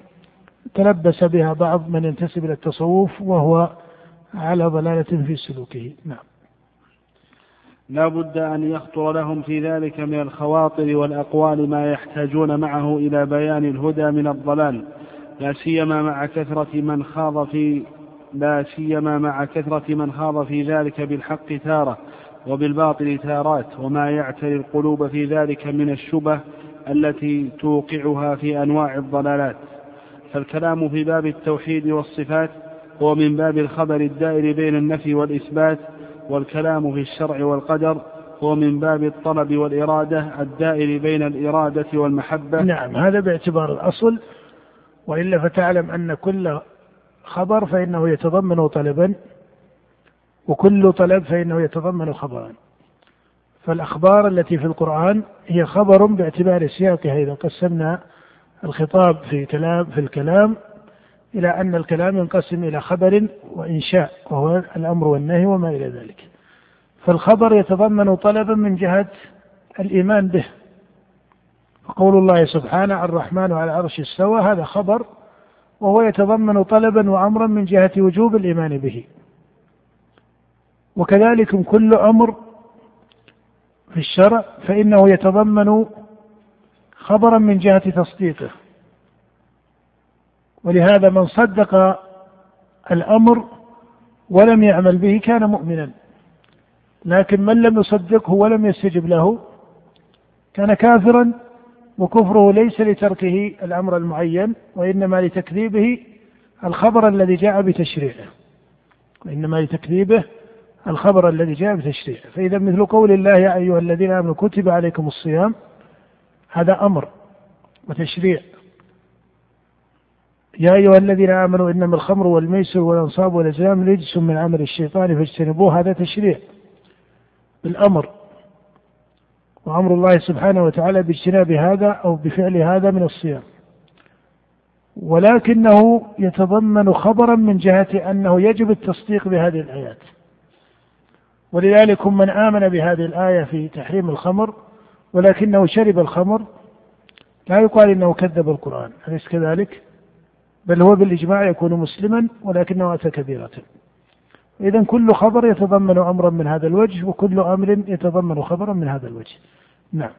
تلبس بها بعض من ينتسب إلى التصوف وهو على ضلالة في سلوكه. نعم. لا بد أن يخطر لهم في ذلك من الخواطر والأقوال ما يحتاجون معه إلى بيان الهدى من الضلال. لا سيما مع كثرة من خاض في لا سيما مع كثرة من خاض في ذلك بالحق تارة وبالباطل تارات وما يعتري القلوب في ذلك من الشبه التي توقعها في أنواع الضلالات. فالكلام في باب التوحيد والصفات هو من باب الخبر الدائر بين النفي والإثبات والكلام في الشرع والقدر هو من باب الطلب والإرادة الدائر بين الإرادة والمحبة. نعم هذا باعتبار الأصل. وإلا فتعلم أن كل خبر فإنه يتضمن طلبا وكل طلب فإنه يتضمن خبرا. فالأخبار التي في القرآن هي خبر باعتبار سياقها. إذا قسمنا الخطاب في كلام في الكلام إلى أن الكلام ينقسم إلى خبر وإنشاء وهو الأمر والنهي وما إلى ذلك. فالخبر يتضمن طلبا من جهة الإيمان به. فقول الله سبحانه الرحمن على العرش استوى. هذا خبر وهو يتضمن طلبا وأمرا من جهة وجوب الإيمان به. وكذلك كل أمر في الشرع فإنه يتضمن خبرا من جهة تصديقه. ولهذا من صدق الأمر ولم يعمل به كان مؤمنا. لكن من لم يصدقه ولم يستجب له كان كافرا وكفره ليس لتركه الأمر المعين وإنما لتكذيبه الخبر الذي جاء بتشريعه. وإنما لتكذيبه الخبر الذي جاء بتشريعه. فإذا مثل قول الله يا أيها الذين آمنوا كتب عليكم الصيام هذا أمر وتشريع. يا أيها الذين آمنوا إنما الخمر والميسر والأنصاب والأزلام رجس من عمل الشيطان فاجتنبوه. هذا تشريع بالأمر. وأمر الله سبحانه وتعالى باجتناب هذا أو بفعل هذا من الصيام. ولكنه يتضمن خبرا من جهة أنه يجب التصديق بهذه الآيات. ولذلك من آمن بهذه الآية في تحريم الخمر ولكنه شرب الخمر لا يقال إنه كذب القرآن. أليس كذلك؟ بل هو بالإجماع يكون مسلما ولكنه أتى كبيرة. إذا كل خبر يتضمن أمرا من هذا الوجه وكل أمر يتضمن خبرا من هذا الوجه. نعم.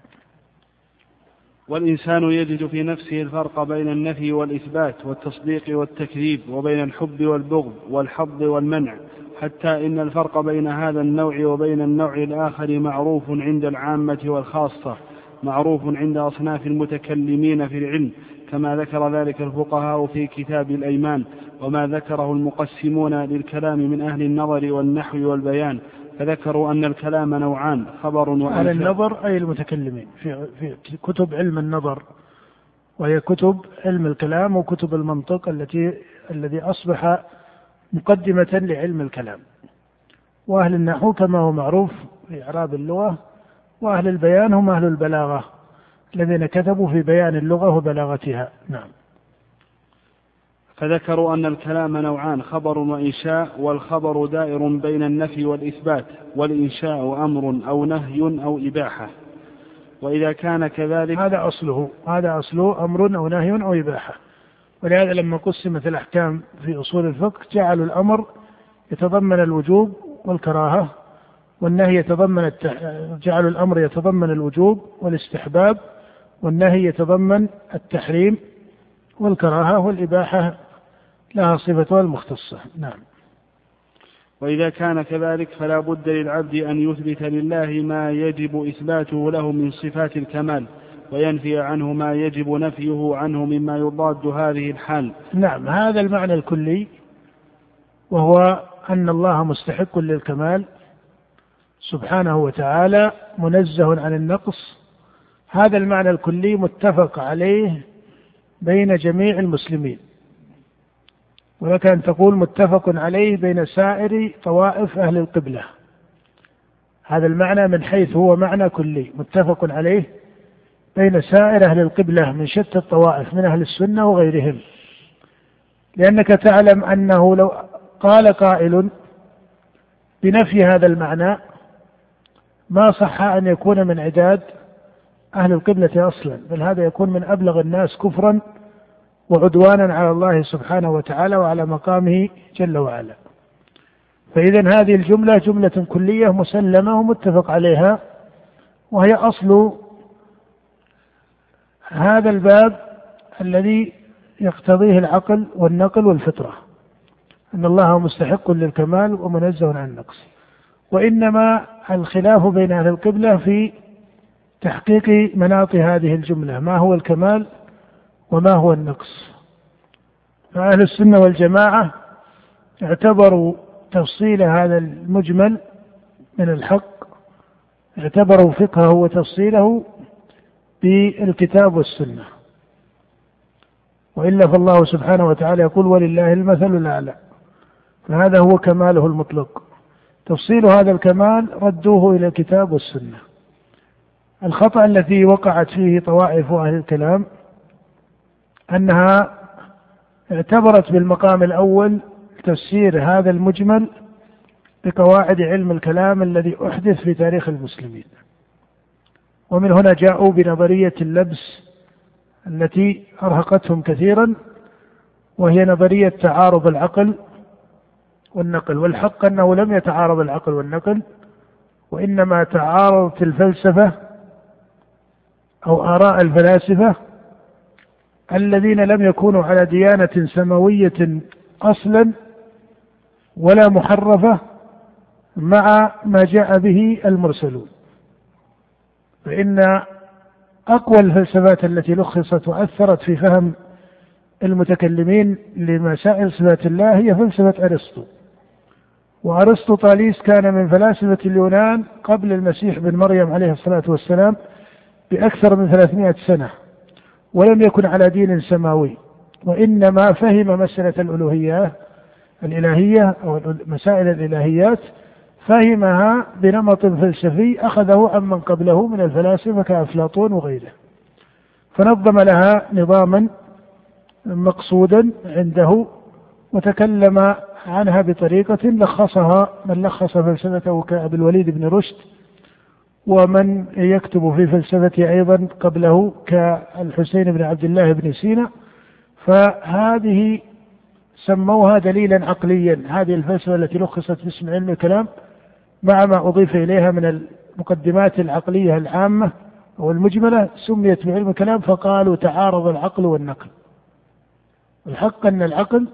والإنسان يجد في نفسه الفرق بين النفي والإثبات والتصديق والتكذيب وبين الحب والبغض والحظ والمنع حتى إن الفرق بين هذا النوع وبين النوع الآخر معروف عند العامة والخاصة. معروف عند أصناف المتكلمين في العلم كما ذكر ذلك الفقهاء في كتاب الأيمان وما ذكره المقسمون للكلام من أهل النظر والنحو والبيان فذكروا أن الكلام نوعان خبر وإنشاء أهل النظر أي المتكلمين؟ في, في كتب علم النظر وهي كتب علم الكلام وكتب المنطق التي الذي أصبح مقدمة لعلم الكلام. وأهل النحو كما هو معروف في إعراب اللغة وأهل البيان هم أهل البلاغة الذين كتبوا في بيان اللغة وبلاغتها. نعم. فذكروا أن الكلام نوعان خبر وإنشاء والخبر دائر بين النفي والإثبات والإنشاء أمر أو نهي أو إباحة. وإذا كان كذلك هذا أصله هذا أصله أمر أو نهي أو إباحة. ولهذا لما قسمت الأحكام في أصول الفقه جعلوا الأمر يتضمن الوجوب والكراهة والنهي يتضمن التح... جعلوا الأمر يتضمن الوجوب والاستحباب والنهي يتضمن التحريم والكراهة والإباحة لها صفتها المختصة نعم. وإذا كان كذلك فلا بد للعبد أن يثبت لله ما يجب إثباته له من صفات الكمال وينفي عنه ما يجب نفيه عنه مما يضاد هذه الحال. نعم. هذا المعنى الكلي وهو أن الله مستحق للكمال سبحانه وتعالى منزه عن النقص. هذا المعنى الكلي متفق عليه بين جميع المسلمين. ولك أن تقول متفق عليه بين سائر طوائف أهل القبلة. هذا المعنى من حيث هو معنى كلي متفق عليه بين سائر أهل القبلة من شتى الطوائف من أهل السنة وغيرهم. لأنك تعلم أنه لو قال قائل بنفي هذا المعنى ما صح أن يكون من عداد أهل القبلة أصلا بل هذا يكون من أبلغ الناس كفرا وعدوانا على الله سبحانه وتعالى وعلى مقامه جل وعلا. فإذا هذه الجملة جملة كلية مسلمة ومتفق عليها وهي أصل هذا الباب الذي يقتضيه العقل والنقل والفطرة. أن الله مستحق للكمال ومنزه عن النقص. وإنما الخلاف بين أهل القبلة في تحقيق مناط هذه الجملة. ما هو الكمال وما هو النقص؟ فأهل السنة والجماعة اعتبروا تفصيل هذا المجمل من الحق اعتبروا فقهه وتفصيله بالكتاب والسنة. وإلا فالله سبحانه وتعالى يقول ولله المثل الأعلى فهذا هو كماله المطلق. تفصيل هذا الكمال ردوه إلى الكتاب والسنة. الخطأ الذي وقعت فيه طوائف أهل الكلام أنها اعتبرت بالمقام الأول تفسير هذا المجمل بقواعد علم الكلام الذي أحدث في تاريخ المسلمين. ومن هنا جاءوا بنظرية اللبس التي أرهقتهم كثيرا وهي نظرية تعارض العقل والنقل والحق أنه لم يتعارض العقل والنقل وإنما تعارضت الفلسفة أو آراء الفلاسفة الذين لم يكونوا على ديانة سماوية أصلا ولا محرفة مع ما جاء به المرسلون. فإن أقوى الفلسفات التي لخصت وأثرت في فهم المتكلمين لمسائل صفات الله هي فلسفة أرسطو. وأرسطو طاليس كان من فلاسفة اليونان قبل المسيح بن مريم عليه الصلاة والسلام بأكثر من 300 سنة ولم يكن على دين سماوي وإنما فهم مسألة الألوهية الإلهية أو مسائل الإلهيات فهمها بنمط فلسفي أخذه عمن قبله من الفلاسفة كأفلاطون وغيره. فنظم لها نظاما مقصودا عنده وتكلم عنها بطريقة لخصها من لخص فلسفته كأبي الوليد بن رشد ومن يكتب في فلسفته أيضا قبله كالحسين بن عبد الله بن سينا. فهذه سموها دليلا عقليا. هذه الفلسفة التي لخصت باسم علم الكلام مع ما أضيف إليها من المقدمات العقلية العامة أو المجملة سميت بعلم الكلام فقالوا تعارض العقل والنقل. الحق أن العقل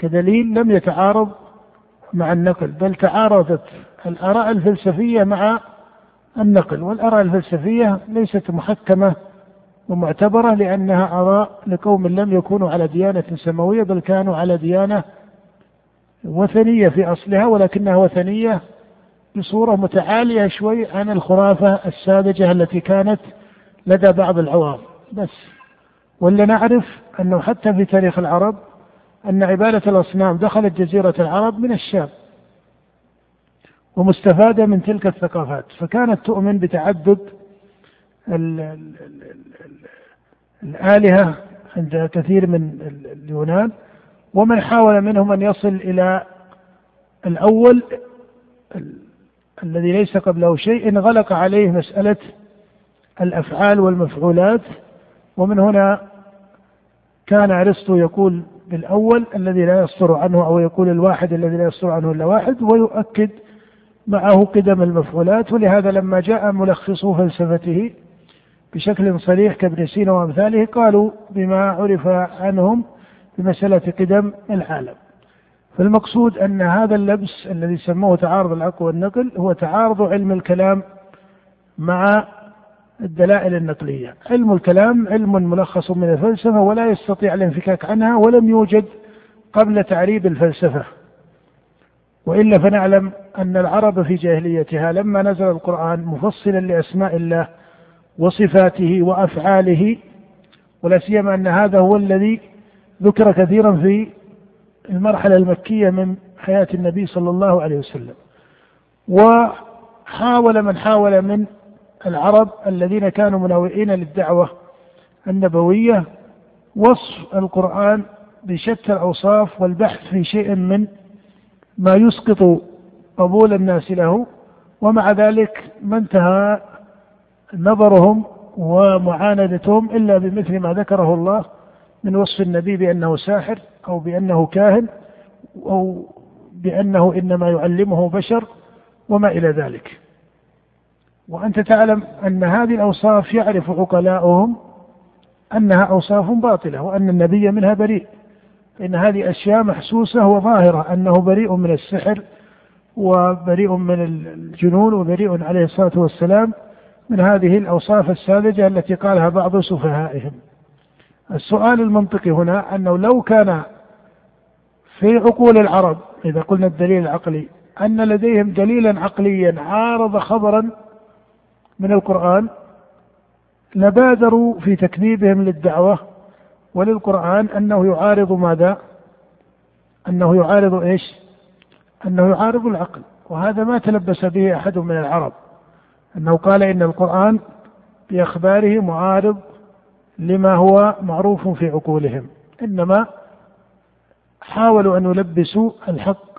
كدليل لم يتعارض مع النقل بل تعارضت الآراء الفلسفية مع النقل والآراء الفلسفية ليست محكمة ومعتبرة لأنها آراء لقوم لم يكونوا على ديانة سماوية بل كانوا على ديانة وثنية في أصلها ولكنها وثنية بصورة متعالية شوي عن الخرافة الساذجة التي كانت لدى بعض العوام. بس ولا نعرف أنه حتى في تاريخ العرب أن عبادة الأصنام دخلت جزيرة العرب من الشام ومستفادة من تلك الثقافات فكانت تؤمن بتعدد الآلهة عند كثير من اليونان ومن حاول منهم أن يصل إلى الأول الذي ليس قبله شيء انغلق عليه مسألة الأفعال والمفعولات ومن هنا كان أرسطو يقول بالأول الذي لا يصدر عنه أو يقول الواحد الذي لا يصدر عنه إلا واحد ويؤكد معه قدم المفعولات ولهذا لما جاء ملخصو فلسفته بشكل صريح كابن سينا وأمثاله قالوا بما عرف عنهم بمسألة قدم العالم. فالمقصود أن هذا اللبس الذي سموه تعارض العقل والنقل هو تعارض علم الكلام مع الدلائل النقلية. علم الكلام علم ملخص من الفلسفة ولا يستطيع الانفكاك عنها ولم يوجد قبل تعريب الفلسفة. وإلا فنعلم أن العرب في جاهليتها لما نزل القرآن مفصلا لأسماء الله وصفاته وأفعاله ولا سيما أن هذا هو الذي ذكر كثيرا في المرحلة المكية من حياة النبي صلى الله عليه وسلم. وحاول من حاول من العرب الذين كانوا مناوئين للدعوة النبوية وصف القرآن بشتى الأوصاف والبحث في شيء من ما يسقط قبول الناس له ومع ذلك ما انتهى نظرهم ومعاندتهم إلا بمثل ما ذكره الله من وصف النبي بأنه ساحر أو بأنه كاهن أو بأنه إنما يعلمه بشر وما إلى ذلك. وأنت تعلم أن هذه الأوصاف يعرف عقلاؤهم أنها أوصاف باطلة وأن النبي منها بريء. إن هذه أشياء محسوسة وظاهرة أنه بريء من السحر وبريء من الجنون وبريء عليه الصلاة والسلام من هذه الأوصاف الساذجة التي قالها بعض سفهائهم. السؤال المنطقي هنا أنه لو كان في عقول العرب إذا قلنا الدليل العقلي أن لديهم دليلا عقليا عارض خبرا من القرآن لبادروا في تكذيبهم للدعوة وللقرآن أنه يعارض ماذا؟ أنه يعارض إيش؟ أنه يعارض العقل وهذا ما تلبس به أحد من العرب أنه قال إن القرآن بأخباره معارض لما هو معروف في عقولهم إنما حاولوا أن يلبسوا الحق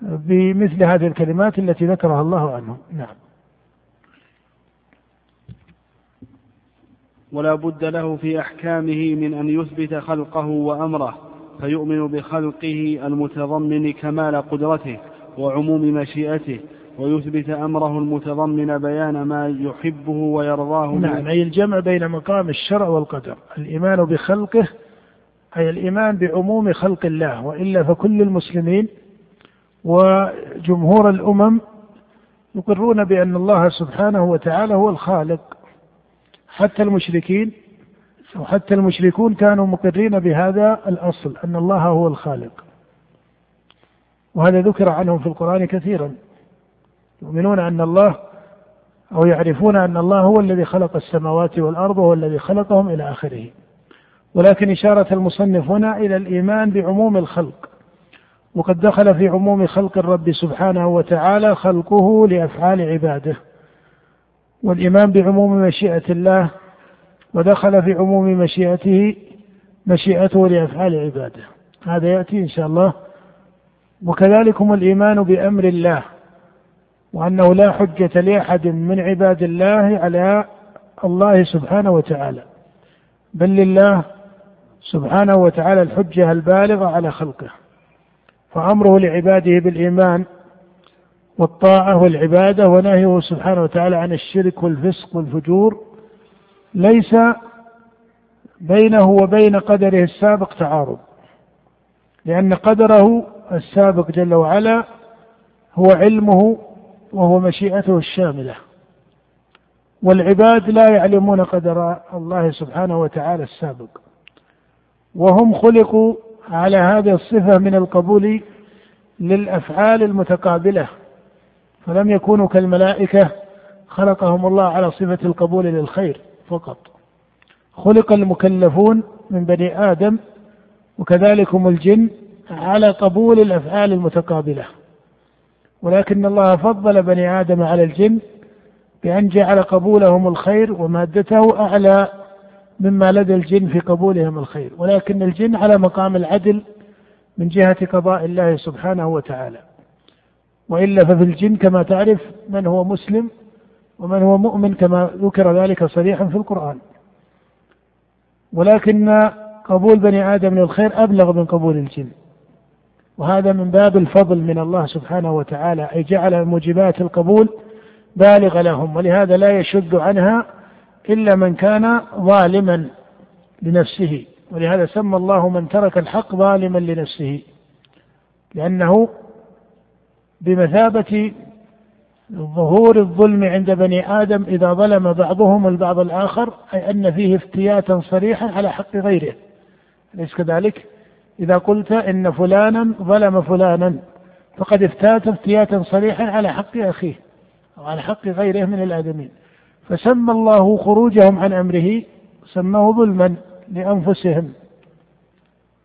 بمثل هذه الكلمات التي ذكرها الله عنهم نعم ولا بد له في أحكامه من أن يثبت خلقه وأمره فيؤمن بخلقه المتضمن كمال قدرته وعموم مشيئته ويثبت أمره المتضمن بيان ما يحبه ويرضاه نعم أي الجمع بين مقام الشرع والقدر. الإيمان بخلقه أي الإيمان بعموم خلق الله وإلا فكل المسلمين وجمهور الأمم يقرون بأن الله سبحانه وتعالى هو الخالق. حتى المشركين وحتى المشركون كانوا مقرين بهذا الأصل أن الله هو الخالق. وهذا ذكر عنهم في القرآن كثيرا. يؤمنون أن الله أو يعرفون أن الله هو الذي خلق السماوات والأرض وهو الذي خلقهم إلى آخره. ولكن إشارة المصنف هنا إلى الإيمان بعموم الخلق. وقد دخل في عموم خلق الرب سبحانه وتعالى خلقه لأفعال عباده. والإيمان بعموم مشيئة الله ودخل في عموم مشيئته مشيئته لأفعال عباده هذا يأتي إن شاء الله. وكذلكم الإيمان بأمر الله وأنه لا حجة لأحد من عباد الله على الله سبحانه وتعالى. بل لله سبحانه وتعالى الحجة البالغة على خلقه. فأمره لعباده بالإيمان والطاعة والعبادة ونهيه سبحانه وتعالى عن الشرك والفسق والفجور ليس بينه وبين قدره السابق تعارض لأن قدره السابق جل وعلا هو علمه وهو مشيئته الشاملة. والعباد لا يعلمون قدر الله سبحانه وتعالى السابق. وهم خلقوا على هذه الصفة من القبول للأفعال المتقابلة. فلم يكونوا كالملائكة خلقهم الله على صفة القبول للخير فقط. خلق المكلفون من بني آدم وكذلك هم الجن على قبول الأفعال المتقابلة. ولكن الله فضل بني آدم على الجن بأن جعل قبولهم الخير ومادته أعلى مما لدى الجن في قبولهم الخير. ولكن الجن على مقام العدل من جهة قضاء الله سبحانه وتعالى. وإلا ففي الجن كما تعرف من هو مسلم ومن هو مؤمن كما ذكر ذلك صريحا في القرآن. ولكن قبول بني آدم للخير أبلغ من قبول الجن. وهذا من باب الفضل من الله سبحانه وتعالى أي جعل موجبات القبول بالغ لهم ولهذا لا يشد عنها إلا من كان ظالما لنفسه. ولهذا سمى الله من ترك الحق ظالما لنفسه لأنه بمثابة ظهور الظلم عند بني آدم إذا ظلم بعضهم البعض الآخر أي أن فيه افتياتا صريحا على حق غيره. أليس كذلك؟ إذا قلت إن فلانا ظلم فلانا فقد افتات افتياتا صريحا على حق أخيه أو على حق غيره من الآدمين فسمى الله خروجهم عن أمره سماه ظلما لأنفسهم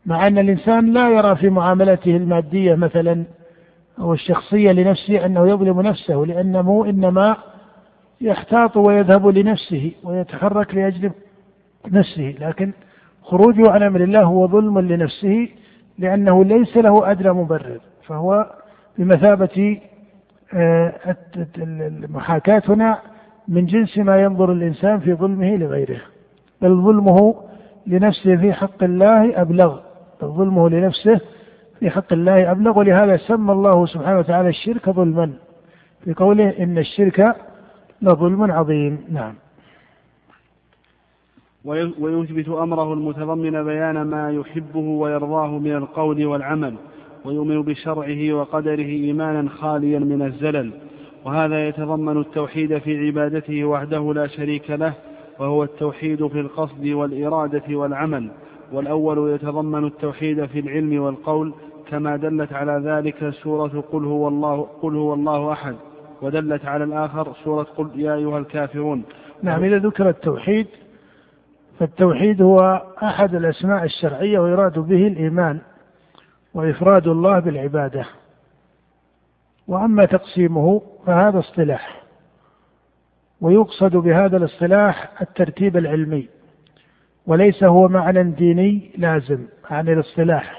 مع أن الإنسان لا يرى في معاملته المادية مثلا. أو الشخصية لنفسه أنه يظلم نفسه لأنه إنما يحتاط ويذهب لنفسه ويتحرك لأجل نفسه. لكن خروجه عن أمر الله هو ظلم لنفسه لأنه ليس له أدنى مبرر. فهو بمثابة آه، المحاكاة هنا من جنس ما ينظر الإنسان في ظلمه لغيره. بل ظلمه لنفسه في حق الله أبلغ. بل ظلمه لنفسه في حق الله أبلغ ولهذا سمى الله سبحانه وتعالى الشرك ظلما في قوله إن الشرك لظلم عظيم. نعم. ويثبت أمره المتضمن بيان ما يحبه ويرضاه من القول والعمل ويؤمن بشرعه وقدره إيمانا خاليا من الزلل. وهذا يتضمن التوحيد في عبادته وحده لا شريك له وهو التوحيد في القصد والإرادة والعمل. والأول يتضمن التوحيد في العلم والقول كما دلت على ذلك سورة قل هو الله قل هو الله أحد ودلت على الآخر سورة قل يا أيها الكافرون. نعم إذا ذكر التوحيد فالتوحيد هو أحد الأسماء الشرعية ويراد به الإيمان وإفراد الله بالعبادة. وأما تقسيمه فهذا اصطلاح ويقصد بهذا الاصطلاح الترتيب العلمي وليس هو معنى ديني لازم عن الاصطلاح.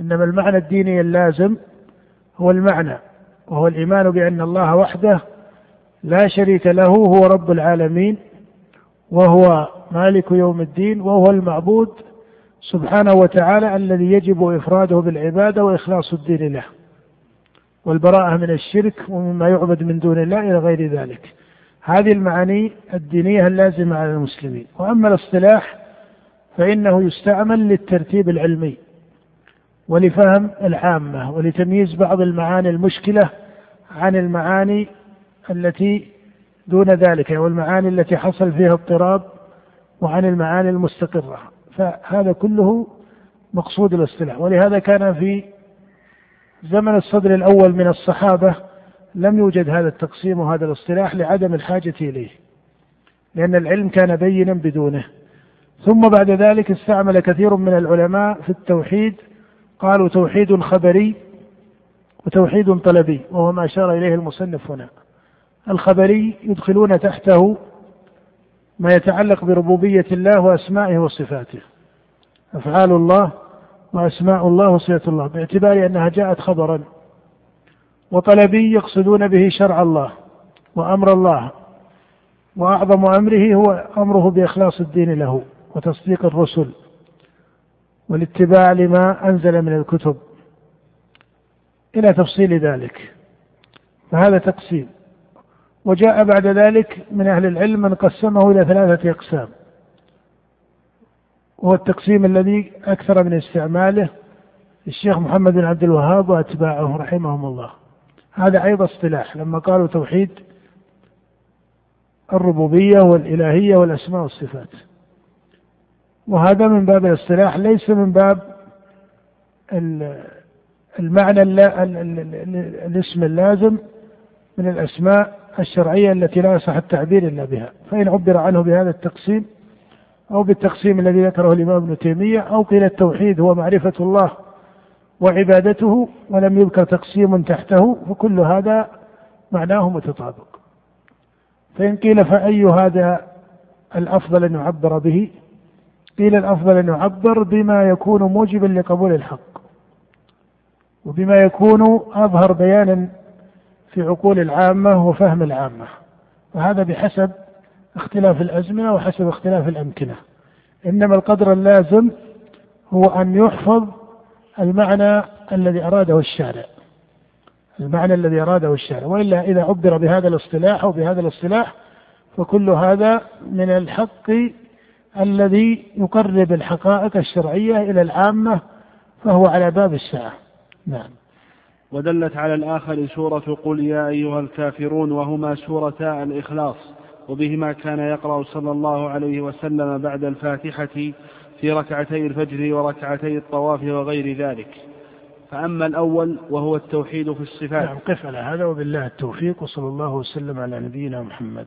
إنما المعنى الديني اللازم هو المعنى وهو الإيمان بأن الله وحده لا شريك له هو رب العالمين وهو مالك يوم الدين وهو المعبود سبحانه وتعالى الذي يجب إفراده بالعبادة وإخلاص الدين له. والبراءة من الشرك ومما يعبد من دون الله إلى غير ذلك. هذه المعاني الدينية اللازمة على المسلمين. وأما الاصطلاح فإنه يستعمل للترتيب العلمي. ولفهم العامة ولتمييز بعض المعاني المشكلة عن المعاني التي دون ذلك والمعاني التي حصل فيها اضطراب وعن المعاني المستقرة. فهذا كله مقصود الاصطلاح. ولهذا كان في زمن الصدر الأول من الصحابة لم يوجد هذا التقسيم وهذا الاصطلاح لعدم الحاجة إليه لأن العلم كان بينا بدونه. ثم بعد ذلك استعمل كثير من العلماء في التوحيد قالوا توحيد خبري وتوحيد طلبي وهو ما أشار إليه المصنف هنا. الخبري يدخلون تحته ما يتعلق بربوبية الله وأسمائه وصفاته. أفعال الله وأسماء الله وصفات الله باعتبار أنها جاءت خبرا. وطلبي يقصدون به شرع الله وأمر الله وأعظم أمره هو أمره بإخلاص الدين له وتصديق الرسل. والاتباع لما أنزل من الكتب. إلى تفصيل ذلك. فهذا تقسيم. وجاء بعد ذلك من أهل العلم من قسمه إلى ثلاثة أقسام. وهو التقسيم الذي أكثر من استعماله الشيخ محمد بن عبد الوهاب وأتباعه رحمهم الله. هذا أيضا اصطلاح. لما قالوا توحيد الربوبية والإلهية والأسماء والصفات. وهذا من باب الاصطلاح ليس من باب المعنى الاسم اللازم من الأسماء الشرعية التي لا يصح التعبير إلا بها. فإن عبر عنه بهذا التقسيم أو بالتقسيم الذي ذكره الإمام ابن تيمية أو قيل التوحيد هو معرفة الله وعبادته ولم يذكر تقسيم تحته فكل هذا معناه متطابق. فإن قيل فأي هذا الأفضل أن يعبر به؟ قيل الأفضل أن يعبر بما يكون موجبا لقبول الحق وبما يكون أظهر بيانا في عقول العامة وفهم العامة. وهذا بحسب اختلاف الأزمنة وحسب اختلاف الأمكنة. إنما القدر اللازم هو أن يحفظ المعنى الذي أراده الشارع. المعنى الذي أراده الشارع. وإلا إذا عبر بهذا الاصطلاح أو بهذا الاصطلاح فكل هذا من الحق الذي يقرب الحقائق الشرعية إلى العامة فهو على باب الساعة. نعم. ودلت على الآخر سورة قل يا أيها الكافرون وهما سورتا الإخلاص وبهما كان يقرأ صلى الله عليه وسلم بعد الفاتحة في ركعتي الفجر وركعتي الطواف وغير ذلك. فأما الأول وهو التوحيد في الصفات. نعم قف على هذا وبالله التوفيق وصلى الله وسلم على نبينا محمد.